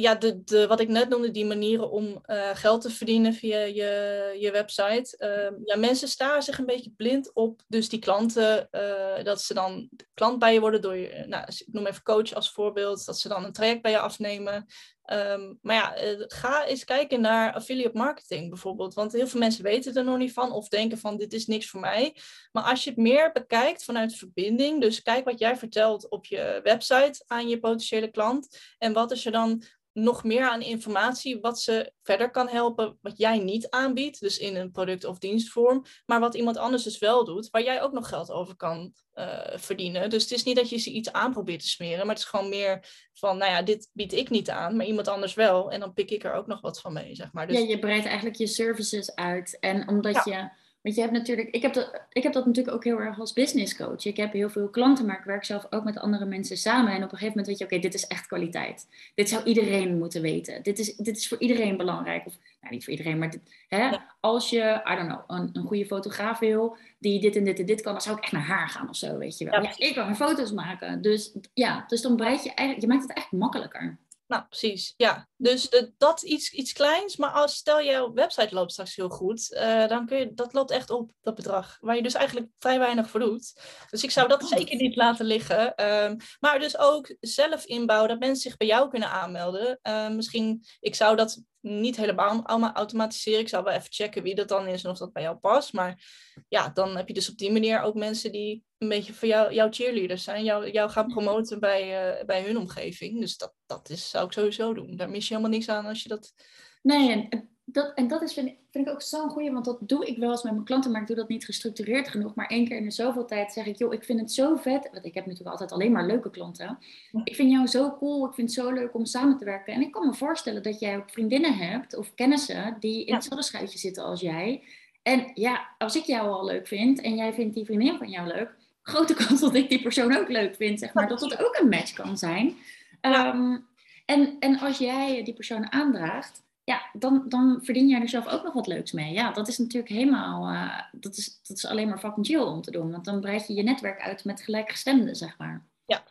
Ja, de, de, wat ik net noemde, die manieren om uh, geld te verdienen via je, je website. Uh, ja, mensen staren zich een beetje blind op. Dus die klanten, uh, dat ze dan klant bij je worden door je, nou, ik noem even coach als voorbeeld, dat ze dan een traject bij je afnemen. Um, maar ja, ga eens kijken naar affiliate marketing bijvoorbeeld. Want heel veel mensen weten er nog niet van of denken van dit is niks voor mij. Maar als je het meer bekijkt vanuit verbinding, dus kijk wat jij vertelt op je website aan je potentiële klant. En wat is er dan nog meer aan informatie wat ze verder kan helpen, wat jij niet aanbiedt, dus in een product- of dienstvorm, maar wat iemand anders dus wel doet, waar jij ook nog geld over kan uh, verdienen. Dus het is niet dat je ze iets aan probeert te smeren, maar het is gewoon meer van, nou ja, dit bied ik niet aan, maar iemand anders wel, en dan pik ik er ook nog wat van mee, zeg maar. Dus... Ja, je breidt eigenlijk je services uit en omdat ja. je Want je hebt natuurlijk, ik heb, dat, ik heb dat natuurlijk ook heel erg als business coach. Ik heb heel veel klanten, maar ik werk zelf ook met andere mensen samen. En op een gegeven moment weet je, oké, dit is echt kwaliteit. Dit zou iedereen moeten weten. Dit is, dit is voor iedereen belangrijk. Of nou, niet voor iedereen, maar dit, hè, als je, I don't know, een, een goede fotograaf wil, die dit en dit en dit kan, dan zou ik echt naar haar gaan of zo, weet je wel. Ja, ik kan foto's maken. Dus ja, dus dan bereid je eigenlijk, je maakt het echt makkelijker. Nou, precies. Ja, dus de, dat iets, iets kleins. Maar als stel jouw website loopt straks heel goed, uh, dan kun je, dat loopt echt op, dat bedrag. Waar je dus eigenlijk vrij weinig voor doet. Dus ik zou dat zeker niet laten liggen. Um, maar dus ook zelf inbouwen, dat mensen zich bij jou kunnen aanmelden. Uh, misschien, ik zou dat niet helemaal allemaal automatiseren. Ik zou wel even checken wie dat dan is en of dat bij jou past. Maar ja, dan heb je dus op die manier ook mensen die een beetje voor jou, jouw cheerleaders zijn. Jou, jou gaan promoten bij, uh, bij hun omgeving. Dus dat, dat is, zou ik sowieso doen. Daar mis je helemaal niks aan als je dat... Nee, en dat, en dat is, vind, ik, vind ik ook zo'n goeie, want dat doe ik wel eens met mijn klanten, maar ik doe dat niet gestructureerd genoeg. Maar één keer in de zoveel tijd zeg ik, joh, ik vind het zo vet, want ik heb natuurlijk altijd alleen maar leuke klanten. Ik vind jou zo cool, ik vind het zo leuk om samen te werken. En ik kan me voorstellen dat jij ook vriendinnen hebt of kennissen die in hetzelfde schuitje zitten als jij. En ja, als ik jou al leuk vind en jij vindt die vriendin van jou leuk, grote kans dat ik die persoon ook leuk vind, zeg maar, dat dat ook een match kan zijn. Um, en, en als jij die persoon aandraagt, ja, dan, dan verdien jij er zelf ook nog wat leuks mee. Ja, dat is natuurlijk helemaal, uh, dat, is, dat is alleen maar fucking chill om te doen. Want dan breid je je netwerk uit met gelijkgestemden, zeg maar. Ja,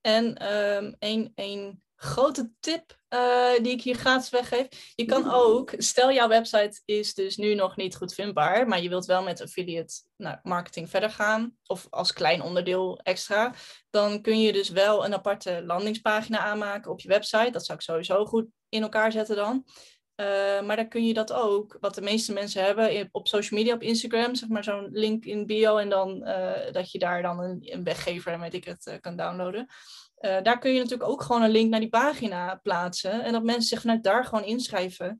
en um, een, een grote tip uh, die ik hier gratis weggeef. Je kan ook, stel jouw website is dus nu nog niet goed vindbaar, maar je wilt wel met affiliate nou, marketing verder gaan, of als klein onderdeel extra, dan kun je dus wel een aparte landingspagina aanmaken op je website. Dat zou ik sowieso goed in elkaar zetten dan. Uh, maar dan kun je dat ook, wat de meeste mensen hebben op social media, op Instagram, zeg maar zo'n link in bio en dan uh, dat je daar dan een, een weggever en weet ik het kan downloaden. Daar kun je natuurlijk ook gewoon een link naar die pagina plaatsen en dat mensen zich vanuit daar gewoon inschrijven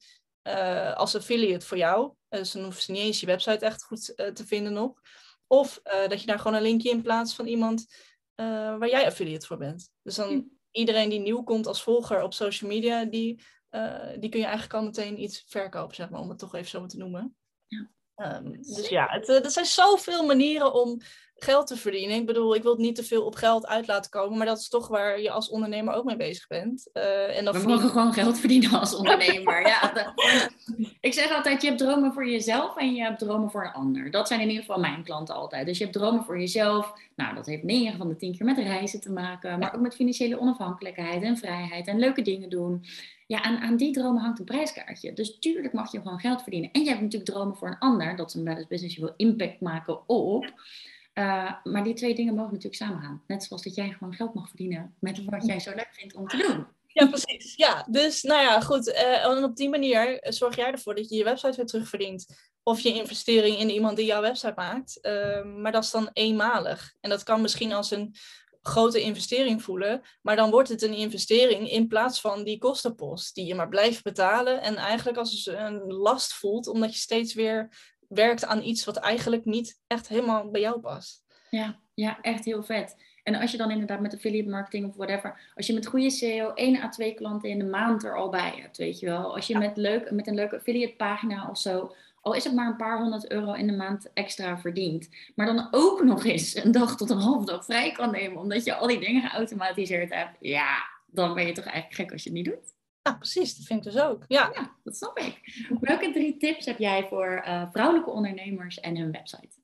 als affiliate voor jou. dus dan hoeven ze niet eens je website echt goed te vinden nog. Of dat je daar gewoon een linkje in plaatst van iemand waar jij affiliate voor bent. Dus dan hm. iedereen die nieuw komt als volger op social media, die uh, die kun je eigenlijk al meteen iets verkopen, zeg maar, om het toch even zo te noemen. Ja. Um, dus ja, het, eh, er zijn zoveel manieren om geld te verdienen. Ik bedoel, ik wil het niet te veel op geld uit laten komen, maar dat is toch waar je als ondernemer ook mee bezig bent. Uh, en We mogen gewoon geld verdienen als ondernemer. ja, ik zeg altijd, je hebt dromen voor jezelf en je hebt dromen voor een ander. Dat zijn in ieder geval mijn klanten altijd. Dus je hebt dromen voor jezelf. Nou, dat heeft 9 van de 10 keer met reizen te maken, maar ook met financiële onafhankelijkheid en vrijheid en leuke dingen doen. Ja, aan, aan die dromen hangt een prijskaartje. Dus tuurlijk mag je gewoon geld verdienen. En je hebt natuurlijk dromen voor een ander. Dat is een business business. Je wil impact maken op. Uh, maar die twee dingen mogen natuurlijk samengaan. Net zoals dat jij gewoon geld mag verdienen met wat jij zo leuk vindt om te doen. Ja, precies. Ja, dus nou ja, goed. Uh, en op die manier zorg jij ervoor dat je je website weer terugverdient. Of je investering in iemand die jouw website maakt. Maar dat is dan eenmalig. En dat kan misschien als een grote investering voelen. Maar dan wordt het een investering in plaats van die kostenpost die je maar blijft betalen. En eigenlijk als een last voelt, omdat je steeds weer werkt aan iets wat eigenlijk niet echt helemaal bij jou past. Ja, ja echt heel vet. En als je dan inderdaad met affiliate marketing of whatever, als je met goede SEO 1 à 2 klanten in de maand er al bij hebt, weet je wel. Als je met, leuk, met een leuke affiliate pagina of zo al is het maar een paar honderd euro in de maand extra verdient, maar dan ook nog eens een dag tot een half dag vrij kan nemen, omdat je al die dingen geautomatiseerd hebt, ja, dan ben je toch eigenlijk gek als je het niet doet. Ja, precies, dat vind ik dus ook. Ja, ja dat snap ik. Welke drie tips heb jij voor uh, vrouwelijke ondernemers en hun website?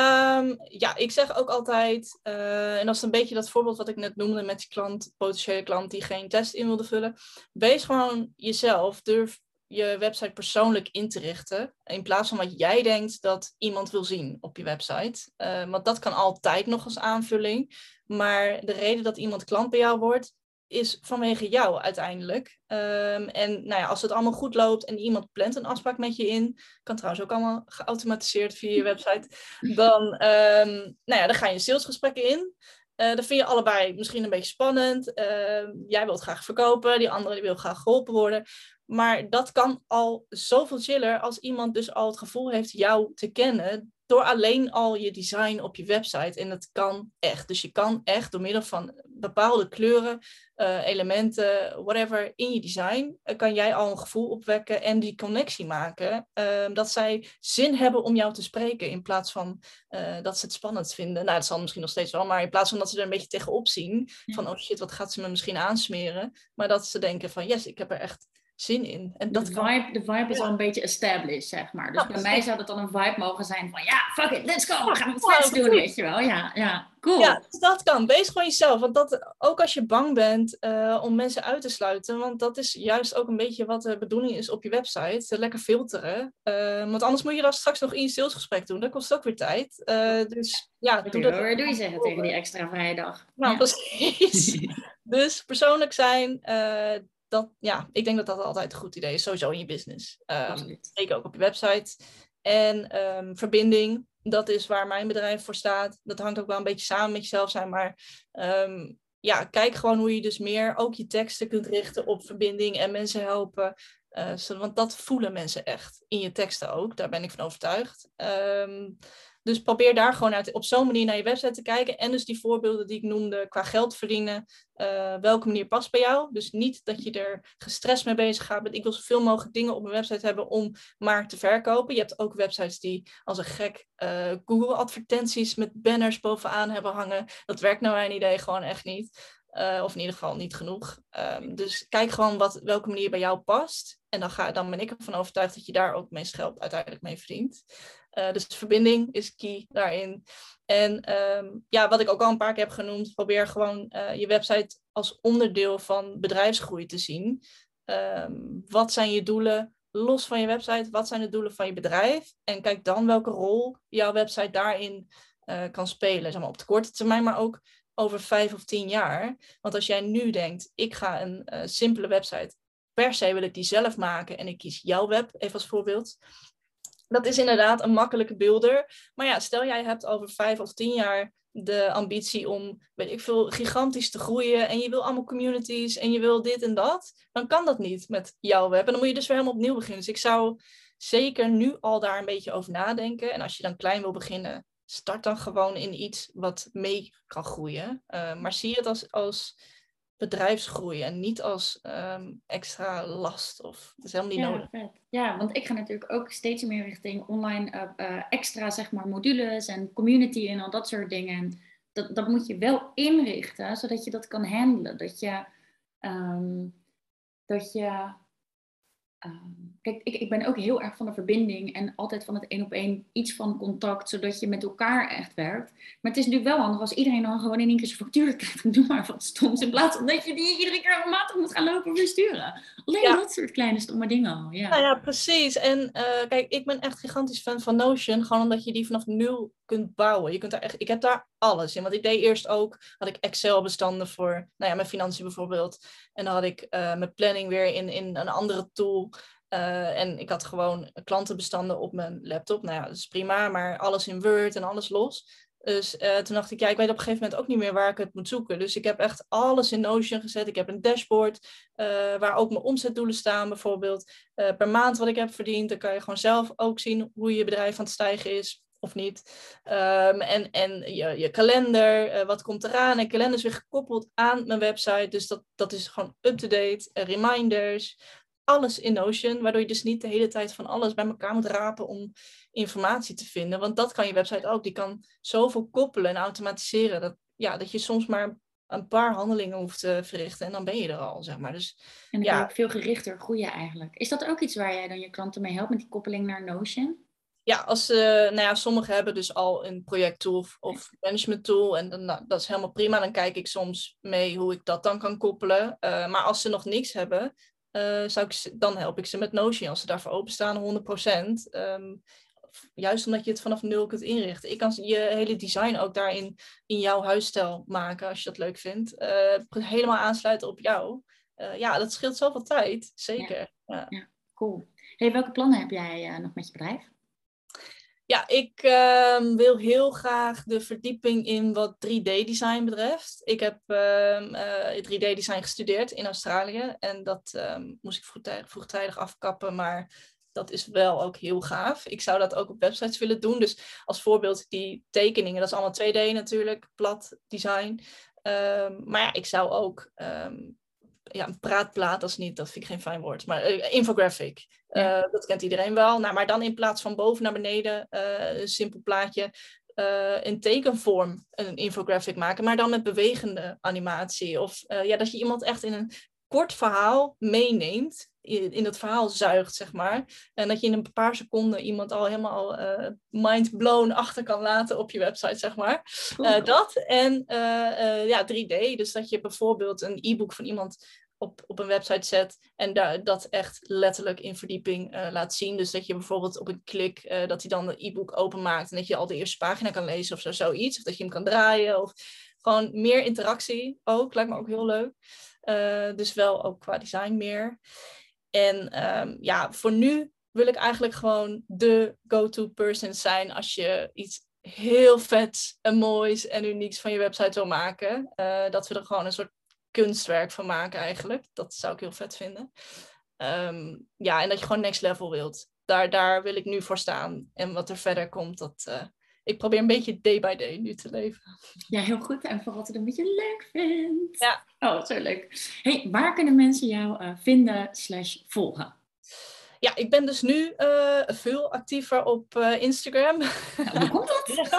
Um, ja, ik zeg ook altijd, uh, en dat is een beetje dat voorbeeld wat ik net noemde met die klant, potentiële klant die geen test in wilde vullen. Wees gewoon jezelf. Durf je website persoonlijk in te richten. In plaats van wat jij denkt dat iemand wil zien op je website. Uh, want dat kan altijd nog als aanvulling. Maar de reden dat iemand klant bij jou wordt, is vanwege jou uiteindelijk. Um, en nou ja, als het allemaal goed loopt en iemand plant een afspraak met je in, kan trouwens ook allemaal geautomatiseerd via je website, dan, um, nou ja, dan ga je salesgesprekken in. Uh, dat vind je allebei misschien een beetje spannend. Uh, jij wilt graag verkopen, die andere wil graag geholpen worden. Maar dat kan al zoveel chiller als iemand dus al het gevoel heeft jou te kennen door alleen al je design op je website. En dat kan echt. Dus je kan echt door middel van bepaalde kleuren, uh, elementen, whatever, in je design, uh, kan jij al een gevoel opwekken en die connectie maken. Uh, dat zij zin hebben om jou te spreken. In plaats van eh, dat ze het spannend vinden. Nou, dat zal misschien nog steeds wel. Maar in plaats van dat ze er een beetje tegenop zien. Van, oh shit, wat gaat ze me misschien aansmeren. Maar dat ze denken van, yes, ik heb er echt zin in. En dat de, vibe, de vibe is al een beetje established, zeg maar. Dus bij mij zou dat dan een vibe mogen zijn van ja, fuck it, let's go, we gaan het vets doen, weet je wel. Ja, ja, cool. Ja, dat kan. Wees gewoon jezelf. Want dat, ook als je bang bent uh, om mensen uit te sluiten, want dat is juist ook een beetje wat de bedoeling is op je website. Lekker filteren. Uh, want anders moet je dat straks nog in je salesgesprek doen. Dat kost ook weer tijd. Uh, dus ja, doe dat. Hoor, doe je zeggen tegen die extra vrije dag. Nou, precies. dus persoonlijk zijn, dat, ja, ik denk dat dat altijd een goed idee is, sowieso in je business. Um, zeker ook op je website. En um, verbinding, dat is waar mijn bedrijf voor staat. Dat hangt ook wel een beetje samen met jezelf zijn, maar um, ja, kijk gewoon hoe je dus meer ook je teksten kunt richten op verbinding en mensen helpen. Uh, want dat voelen mensen echt in je teksten ook, daar ben ik van overtuigd. Um, dus probeer daar gewoon uit, op zo'n manier naar je website te kijken. En dus die voorbeelden die ik noemde qua geld verdienen. Uh, welke manier past bij jou? Dus niet dat je er gestrest mee bezig gaat met ik wil zoveel mogelijk dingen op mijn website hebben om maar te verkopen. Je hebt ook websites die als een gek uh, Google advertenties met banners bovenaan hebben hangen. Dat werkt naar mijn idee gewoon echt niet. Uh, of in ieder geval niet genoeg. Um, dus kijk gewoon wat, welke manier bij jou past. En dan, ga, dan ben ik ervan overtuigd dat je daar ook meest geld uiteindelijk mee verdient. Uh, dus verbinding is key daarin. En um, ja, wat ik ook al een paar keer heb genoemd, probeer gewoon uh, je website als onderdeel van bedrijfsgroei te zien. Um, wat zijn je doelen los van je website? Wat zijn de doelen van je bedrijf? En kijk dan welke rol jouw website daarin uh, kan spelen. Zeg maar op de korte termijn, maar ook over vijf of tien jaar. Want als jij nu denkt, ik ga een simpele website, per se wil ik die zelf maken en ik kies jouw web, even als voorbeeld dat is inderdaad een makkelijke beelder. Maar ja, stel jij hebt over vijf of tien jaar de ambitie om, weet ik veel, gigantisch te groeien en je wil allemaal communities en je wil dit en dat, dan kan dat niet met jouw web. En dan moet je dus weer helemaal opnieuw beginnen. Dus ik zou zeker nu al daar een beetje over nadenken. En als je dan klein wil beginnen, start dan gewoon in iets wat mee kan groeien. Uh, maar zie het als, als bedrijfsgroei en niet als um, extra last. Of, dat is helemaal niet ja, nodig. Vet. Ja, want ik ga natuurlijk ook steeds meer richting online uh, uh, extra zeg maar, modules en community en al dat soort dingen. Dat, dat moet je wel inrichten, zodat je dat kan handelen. Dat je, um, dat je Um, kijk, ik, ik ben ook heel erg van de verbinding en altijd van het één op één iets van contact, zodat je met elkaar echt werkt. Maar het is natuurlijk wel handig als iedereen dan gewoon in één keer zijn factuur krijgt doe maar wat stoms, in plaats van dat je die iedere keer matig moet gaan lopen versturen. Alleen ja. dat soort kleine stomme dingen Ja, nou ja precies. En uh, kijk, ik ben echt gigantisch fan van Notion, gewoon omdat je die vanaf nul kunt bouwen. Je kunt daar echt, ik heb daar alles in. Want ik deed eerst ook, had ik Excel-bestanden voor, nou ja, mijn financiën bijvoorbeeld. En dan had ik uh, mijn planning weer in, in een andere tool. Uh, en ik had gewoon klantenbestanden op mijn laptop. Nou ja, dat is prima, maar alles in Word en alles los. Dus uh, toen dacht ik, ja, ik weet op een gegeven moment ook niet meer waar ik het moet zoeken. Dus ik heb echt alles in Notion gezet. Ik heb een dashboard waar ook mijn omzetdoelen staan, bijvoorbeeld. Per maand wat ik heb verdiend. Dan kan je gewoon zelf ook zien hoe je bedrijf aan het stijgen is of niet. Um, en en je, je kalender, uh, wat komt eraan. En kalender is weer gekoppeld aan mijn website. Dus dat, dat is gewoon up-to-date. Uh, reminders, alles in Notion. Waardoor je dus niet de hele tijd van alles bij elkaar moet rapen om informatie te vinden. Want dat kan je website ook. Die kan zoveel koppelen en automatiseren. Dat, ja, dat je soms maar een paar handelingen hoeft te verrichten en dan ben je er al, zeg maar. Dus, en dan ja. kan je veel gerichter groeien eigenlijk. Is dat ook iets waar jij dan je klanten mee helpt met die koppeling naar Notion? Ja, als, uh, nou ja, sommigen hebben dus al een projecttool of, of management tool. En dan, nou, dat is helemaal prima. Dan kijk ik soms mee hoe ik dat dan kan koppelen. Uh, maar als ze nog niks hebben, uh, zou ik, dan help ik ze met Notion. Als ze daarvoor openstaan, 100%. Um, juist omdat je het vanaf nul kunt inrichten. Ik kan je hele design ook daarin in jouw huisstijl maken, als je dat leuk vindt. helemaal aansluiten op jou. ja, dat scheelt zoveel tijd. Zeker. Ja, ja. ja cool. Hey, welke plannen heb jij nog met je bedrijf? Ja, ik uh, wil heel graag de verdieping in wat 3D-design betreft. Ik heb uh, uh, 3D-design gestudeerd in Australië en dat ehm, moest ik vroegtijdig, vroegtijdig, afkappen, maar Dat is wel ook heel gaaf. Ik zou dat ook op websites willen doen. Dus als voorbeeld die tekeningen, dat is allemaal 2D natuurlijk, plat design. Ehm, maar ja, ik zou ook ehm, ja, een praatplaat, dat is niet, dat vind ik geen fijn woord, maar uh, infographic. Uh, Dat kent iedereen wel. Nou, maar dan in plaats van boven naar beneden, uh, een simpel plaatje, in tekenvorm een infographic maken, maar dan met bewegende animatie. Of ja, dat je iemand echt in een kort verhaal meeneemt, in, in het verhaal zuigt, zeg maar. En dat je in een paar seconden iemand al helemaal uh, mind blown achter kan laten op je website, zeg maar. Uh, dat en uh, ja, 3D. Dus dat je bijvoorbeeld een e-book van iemand op, op een website zet en daar, dat echt letterlijk in verdieping laat zien. Dus dat je bijvoorbeeld op een klik, dat hij dan de e-book openmaakt en dat je al de eerste pagina kan lezen of zo, zoiets. Of dat je hem kan draaien of gewoon meer interactie ook. Lijkt me ook heel leuk. Dus wel ook qua design meer. En um, ja, voor nu wil ik eigenlijk gewoon de go-to person zijn als je iets heel vets en moois en unieks van je website wil maken. Uh, dat we er gewoon een soort kunstwerk van maken eigenlijk. Dat zou ik heel vet vinden. Um, ja, en dat je gewoon next level wilt. Daar, daar wil ik nu voor staan. En wat er verder komt, dat, uh, ik probeer een beetje day by day nu te leven. Ja, heel goed. En vooral wat je een beetje leuk vindt. Ja. Oh, zo leuk. Hey, waar kunnen mensen jou uh, vinden slash volgen? Ja, ik ben dus nu uh, veel actiever op uh, Instagram. Nou, hoe komt dat?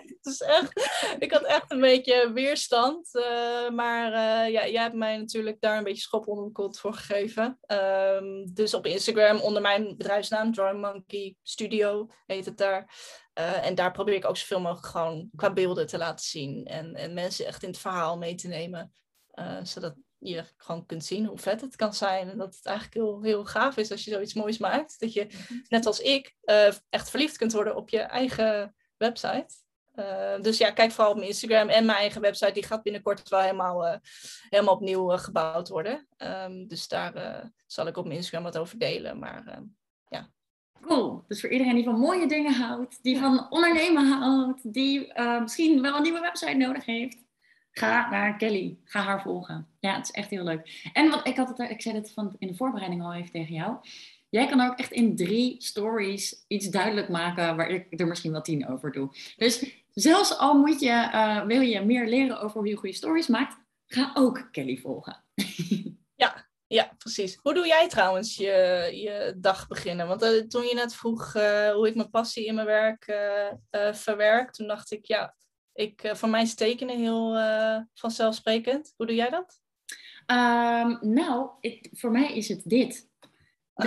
het is echt, ik had echt een beetje weerstand. Uh, maar ja, jij hebt mij natuurlijk daar een beetje schop onder de kont voor gegeven. Um, dus op Instagram onder mijn bedrijfsnaam, Drawing Monkey Studio heet het daar. en daar probeer ik ook zoveel mogelijk gewoon qua beelden te laten zien. En, en mensen echt in het verhaal mee te nemen. zodat je gewoon kunt zien hoe vet het kan zijn. En dat het eigenlijk heel, heel gaaf is als je zoiets moois maakt. Dat je, mhm. net als ik, uh, echt verliefd kunt worden op je eigen website. Uh, dus ja, kijk vooral op mijn Instagram en mijn eigen website. Die gaat binnenkort wel helemaal, uh, helemaal opnieuw gebouwd worden. Um, dus daar zal ik op mijn Instagram wat over delen. Maar ehm, ja. Cool. Dus voor iedereen die van mooie dingen houdt, die van ondernemen houdt, die misschien wel een nieuwe website nodig heeft Ga naar Kelly. Ga haar volgen. Ja, het is echt heel leuk. En wat ik had het, ik zei het van in de voorbereiding al even tegen jou. Jij kan ook echt in drie stories iets duidelijk maken waar ik er misschien wel tien over doe. Dus zelfs al moet je, uh, wil je meer leren over hoe je goede stories maakt, ga ook Kelly volgen. Ja, ja, precies. Hoe doe jij trouwens je, je dag beginnen? Want uh, toen je net vroeg uh, hoe ik mijn passie in mijn werk verwerk, toen dacht ik, ja, ik, voor mij is tekenen heel vanzelfsprekend. Hoe doe jij dat? Um, nou, ik, voor mij is het dit.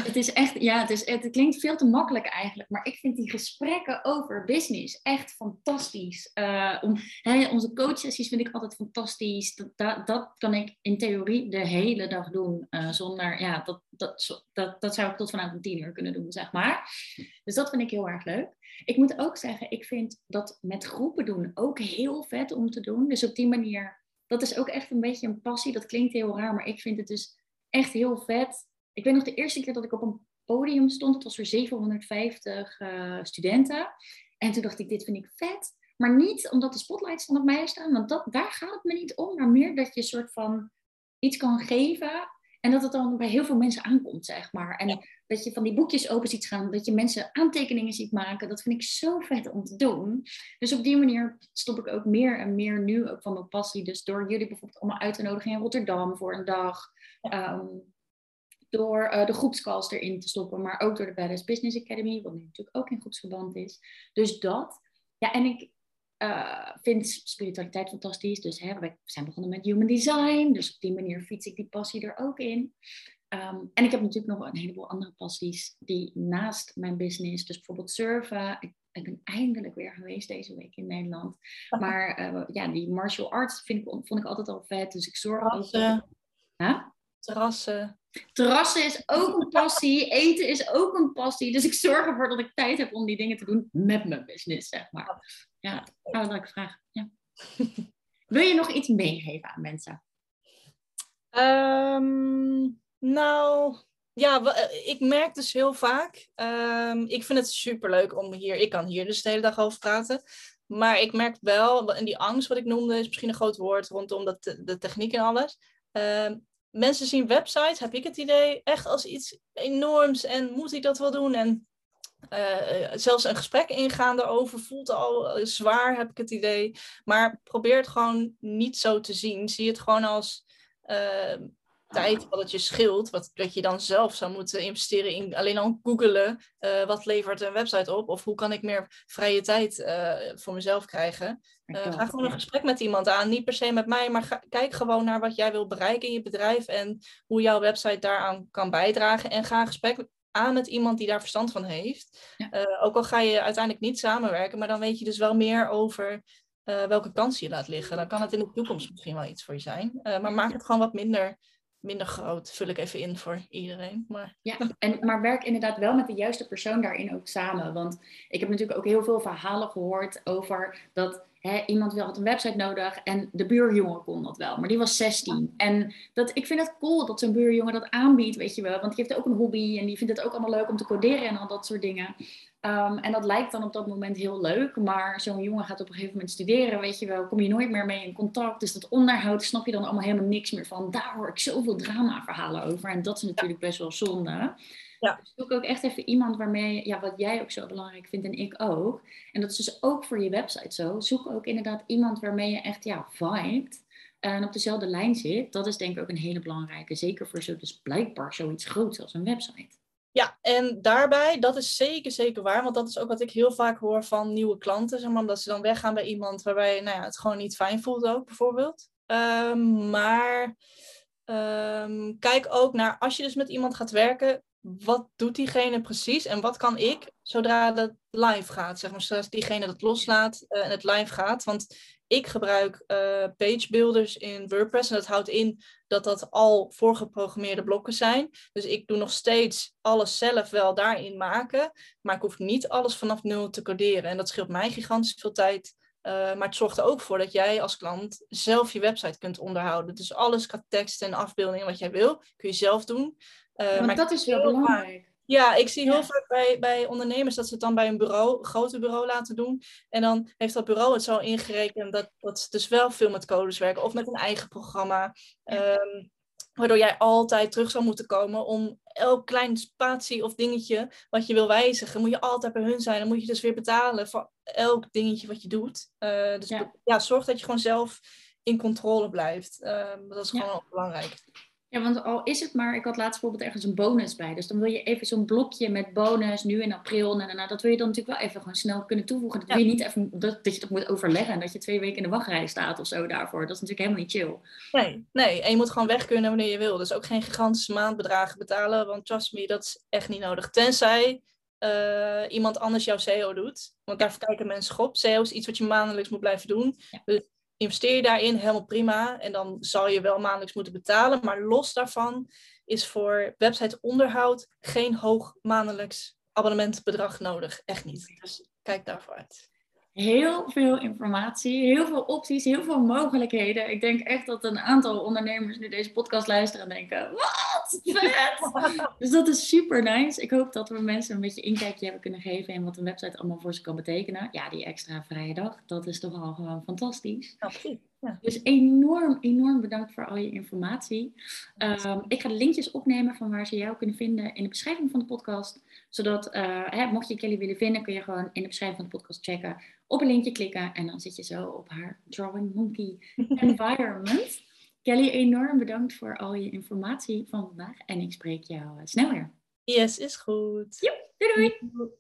Het is echt, ja, het, is, het klinkt veel te makkelijk eigenlijk, maar ik vind die gesprekken over business echt fantastisch. Uh, om, hè, onze coachsessies vind ik altijd fantastisch. Dat, dat, kan ik in theorie de hele dag doen, uh, zonder, ja, dat, dat, dat, dat zou ik tot vanavond tien uur kunnen doen, zeg maar. Dus dat vind ik heel erg leuk. Ik moet ook zeggen, ik vind dat met groepen doen ook heel vet om te doen. Dus op die manier, dat is ook echt een beetje een passie. Dat klinkt heel raar, maar ik vind het dus echt heel vet ik weet nog de eerste keer dat ik op een podium stond, het was voor 750 uh, studenten. En toen dacht ik, dit vind ik vet. Maar niet omdat de spotlights van op mij staan, want dat, daar gaat het me niet om. Maar meer dat je een soort van iets kan geven en dat het dan bij heel veel mensen aankomt, zeg maar. En dat je van die boekjes open ziet gaan, dat je mensen aantekeningen ziet maken. Dat vind ik zo vet om te doen. Dus op die manier stop ik ook meer en meer nu ook van mijn passie. Dus door jullie bijvoorbeeld allemaal uit te nodigen in Rotterdam voor een dag. Um, door uh, de groepscalls erin te stoppen, maar ook door de Badass Business Academy, wat nu natuurlijk ook in groepsverband is. Dus dat. Ja, en ik uh, vind spiritualiteit fantastisch. Dus hè, we zijn begonnen met human design, dus op die manier fiets ik die passie er ook in. Um, en ik heb natuurlijk nog een heleboel andere passies die naast mijn business, dus bijvoorbeeld surfen. Ik, ik ben eindelijk weer geweest deze week in Nederland. Maar uh, ja, die martial arts vind ik, vond ik altijd al vet. Dus ik zorg ook. Huh? Terrassen. Terrassen is ook een passie. Eten is ook een passie. Dus ik zorg ervoor dat ik tijd heb om die dingen te doen met mijn business, zeg maar. Ja, ik vraag. Ja. Wil je nog iets meegeven aan mensen? Um, nou, ja, eh, ik merk dus heel vaak. Um, ik vind het superleuk om hier. Ik kan hier dus de hele dag over praten. Maar ik merk wel, en die angst wat ik noemde is misschien een groot woord rondom dat, de techniek en alles. Um, mensen zien websites, heb ik het idee, echt als iets enorms. En moet ik dat wel doen? En uh, zelfs een gesprek ingaan daarover voelt al zwaar, heb ik het idee. Maar probeer het gewoon niet zo te zien. Zie het gewoon als uh, tijd wat het je scheelt. Wat, dat je dan zelf zou moeten investeren in alleen al googelen. Uh, wat levert een website op? Of hoe kan ik meer vrije tijd voor mezelf krijgen? ga gewoon een gesprek met iemand aan. Niet per se met mij, maar ga, kijk gewoon naar wat jij wil bereiken in je bedrijf. En hoe jouw website daaraan kan bijdragen. En ga een gesprek aan met iemand die daar verstand van heeft. Ook al ga je uiteindelijk niet samenwerken, maar dan weet je dus wel meer over welke kansen je laat liggen. Dan kan het in de toekomst misschien wel iets voor je zijn. Maar maak het gewoon wat minder, minder groot. Vul ik even in voor iedereen. Maar... Ja, en, maar werk inderdaad wel met de juiste persoon daarin ook samen. Want ik heb natuurlijk ook heel veel verhalen gehoord over dat iemand had een website nodig en de buurjongen kon dat wel, maar die was 16. En dat, ik vind het cool dat zo'n buurjongen dat aanbiedt, weet je wel, want die heeft ook een hobby en die vindt het ook allemaal leuk om te coderen en al dat soort dingen. Um, en dat lijkt dan op dat moment heel leuk, maar zo'n jongen gaat op een gegeven moment studeren, weet je wel, kom je nooit meer mee in contact. Dus dat onderhoud snap je dan allemaal helemaal niks meer van. Daar hoor ik zoveel drama-verhalen over en dat is natuurlijk best wel zonde. Ja. Dus zoek ook echt even iemand waarmee, ja, wat jij ook zo belangrijk vindt en ik ook. En dat is dus ook voor je website zo. Zoek ook inderdaad iemand waarmee je echt, ja, vibet. En op dezelfde lijn zit. Dat is denk ik ook een hele belangrijke. Zeker voor zo, dus blijkbaar zoiets groots als een website. Ja, en daarbij, dat is zeker, zeker waar. Want dat is ook wat ik heel vaak hoor van nieuwe klanten. Zeg maar, omdat ze dan weggaan bij iemand waarbij nou ja, het gewoon niet fijn voelt ook, bijvoorbeeld. Um, maar um, kijk ook naar, als je dus met iemand gaat werken, wat doet diegene precies en wat kan ik zodra dat live gaat, zeg maar, zodra diegene dat loslaat uh, en het live gaat. Want ik gebruik uh, page builders in WordPress en dat houdt in dat dat al voorgeprogrammeerde blokken zijn. Dus ik doe nog steeds alles zelf wel daarin maken, maar ik hoef niet alles vanaf nul te coderen. En dat scheelt mij gigantisch veel tijd. Uh, maar het zorgt er ook voor dat jij als klant zelf je website kunt onderhouden. Dus alles qua tekst en afbeeldingen wat jij wil, kun je zelf doen. Uh, maar dat is wel belangrijk. Ja, ik zie heel vaak bij, bij ondernemers dat ze het dan bij een bureau, een groter bureau laten doen. En dan heeft dat bureau het zo ingerekend dat, dat ze dus wel veel met codes werken of met een eigen programma. Um, waardoor jij altijd terug zou moeten komen om elk klein spatie of dingetje wat je wil wijzigen, moet je altijd bij hun zijn. Dan moet je dus weer betalen voor elk dingetje wat je doet. Uh, dus ja. ja. zorg dat je gewoon zelf in controle blijft. Uh, dat is gewoon belangrijk. Ja, want al is het maar, ik had laatst bijvoorbeeld ergens een bonus bij. Dus dan wil je even zo'n blokje met bonus nu in april. En daarna, dat wil je dan natuurlijk wel even gewoon snel kunnen toevoegen. Dat wil je niet even dat, dat je dat moet overleggen en dat je twee weken in de wachtrij staat of zo daarvoor. Dat is natuurlijk helemaal niet chill. Nee, nee. En je moet gewoon weg kunnen wanneer je wil. Dus ook geen gigantische maandbedragen betalen. Want trust me, dat is echt niet nodig. Tenzij uh, iemand anders jouw SEO doet. Want daar kijken mensen op. SEO is iets wat je maandelijks moet blijven doen. Dus investeer je daarin, helemaal prima. En dan zal je wel maandelijks moeten betalen. Maar los daarvan is voor websiteonderhoud geen hoog maandelijks abonnementbedrag nodig. Echt niet. Dus kijk daarvoor uit heel veel informatie, heel veel opties, heel veel mogelijkheden. Ik denk echt dat een aantal ondernemers nu deze podcast luisteren en denken: wat vet! dus dat is super nice. Ik hoop dat we mensen een beetje inkijkje hebben kunnen geven in wat een website allemaal voor ze kan betekenen. Ja, die extra vrije dag, dat is toch al gewoon fantastisch. Absoluut. Ja. Dus enorm, enorm bedankt voor al je informatie. Um, ik ga de linkjes opnemen van waar ze jou kunnen vinden in de beschrijving van de podcast. Zodat, uh, hè, mocht je Kelly willen vinden, kun je gewoon in de beschrijving van de podcast checken. Op een linkje klikken en dan zit je zo op haar Drawing Monkey Environment. Kelly, enorm bedankt voor al je informatie van vandaag. En ik spreek jou uh, snel weer. Yes, is goed. Doei doei.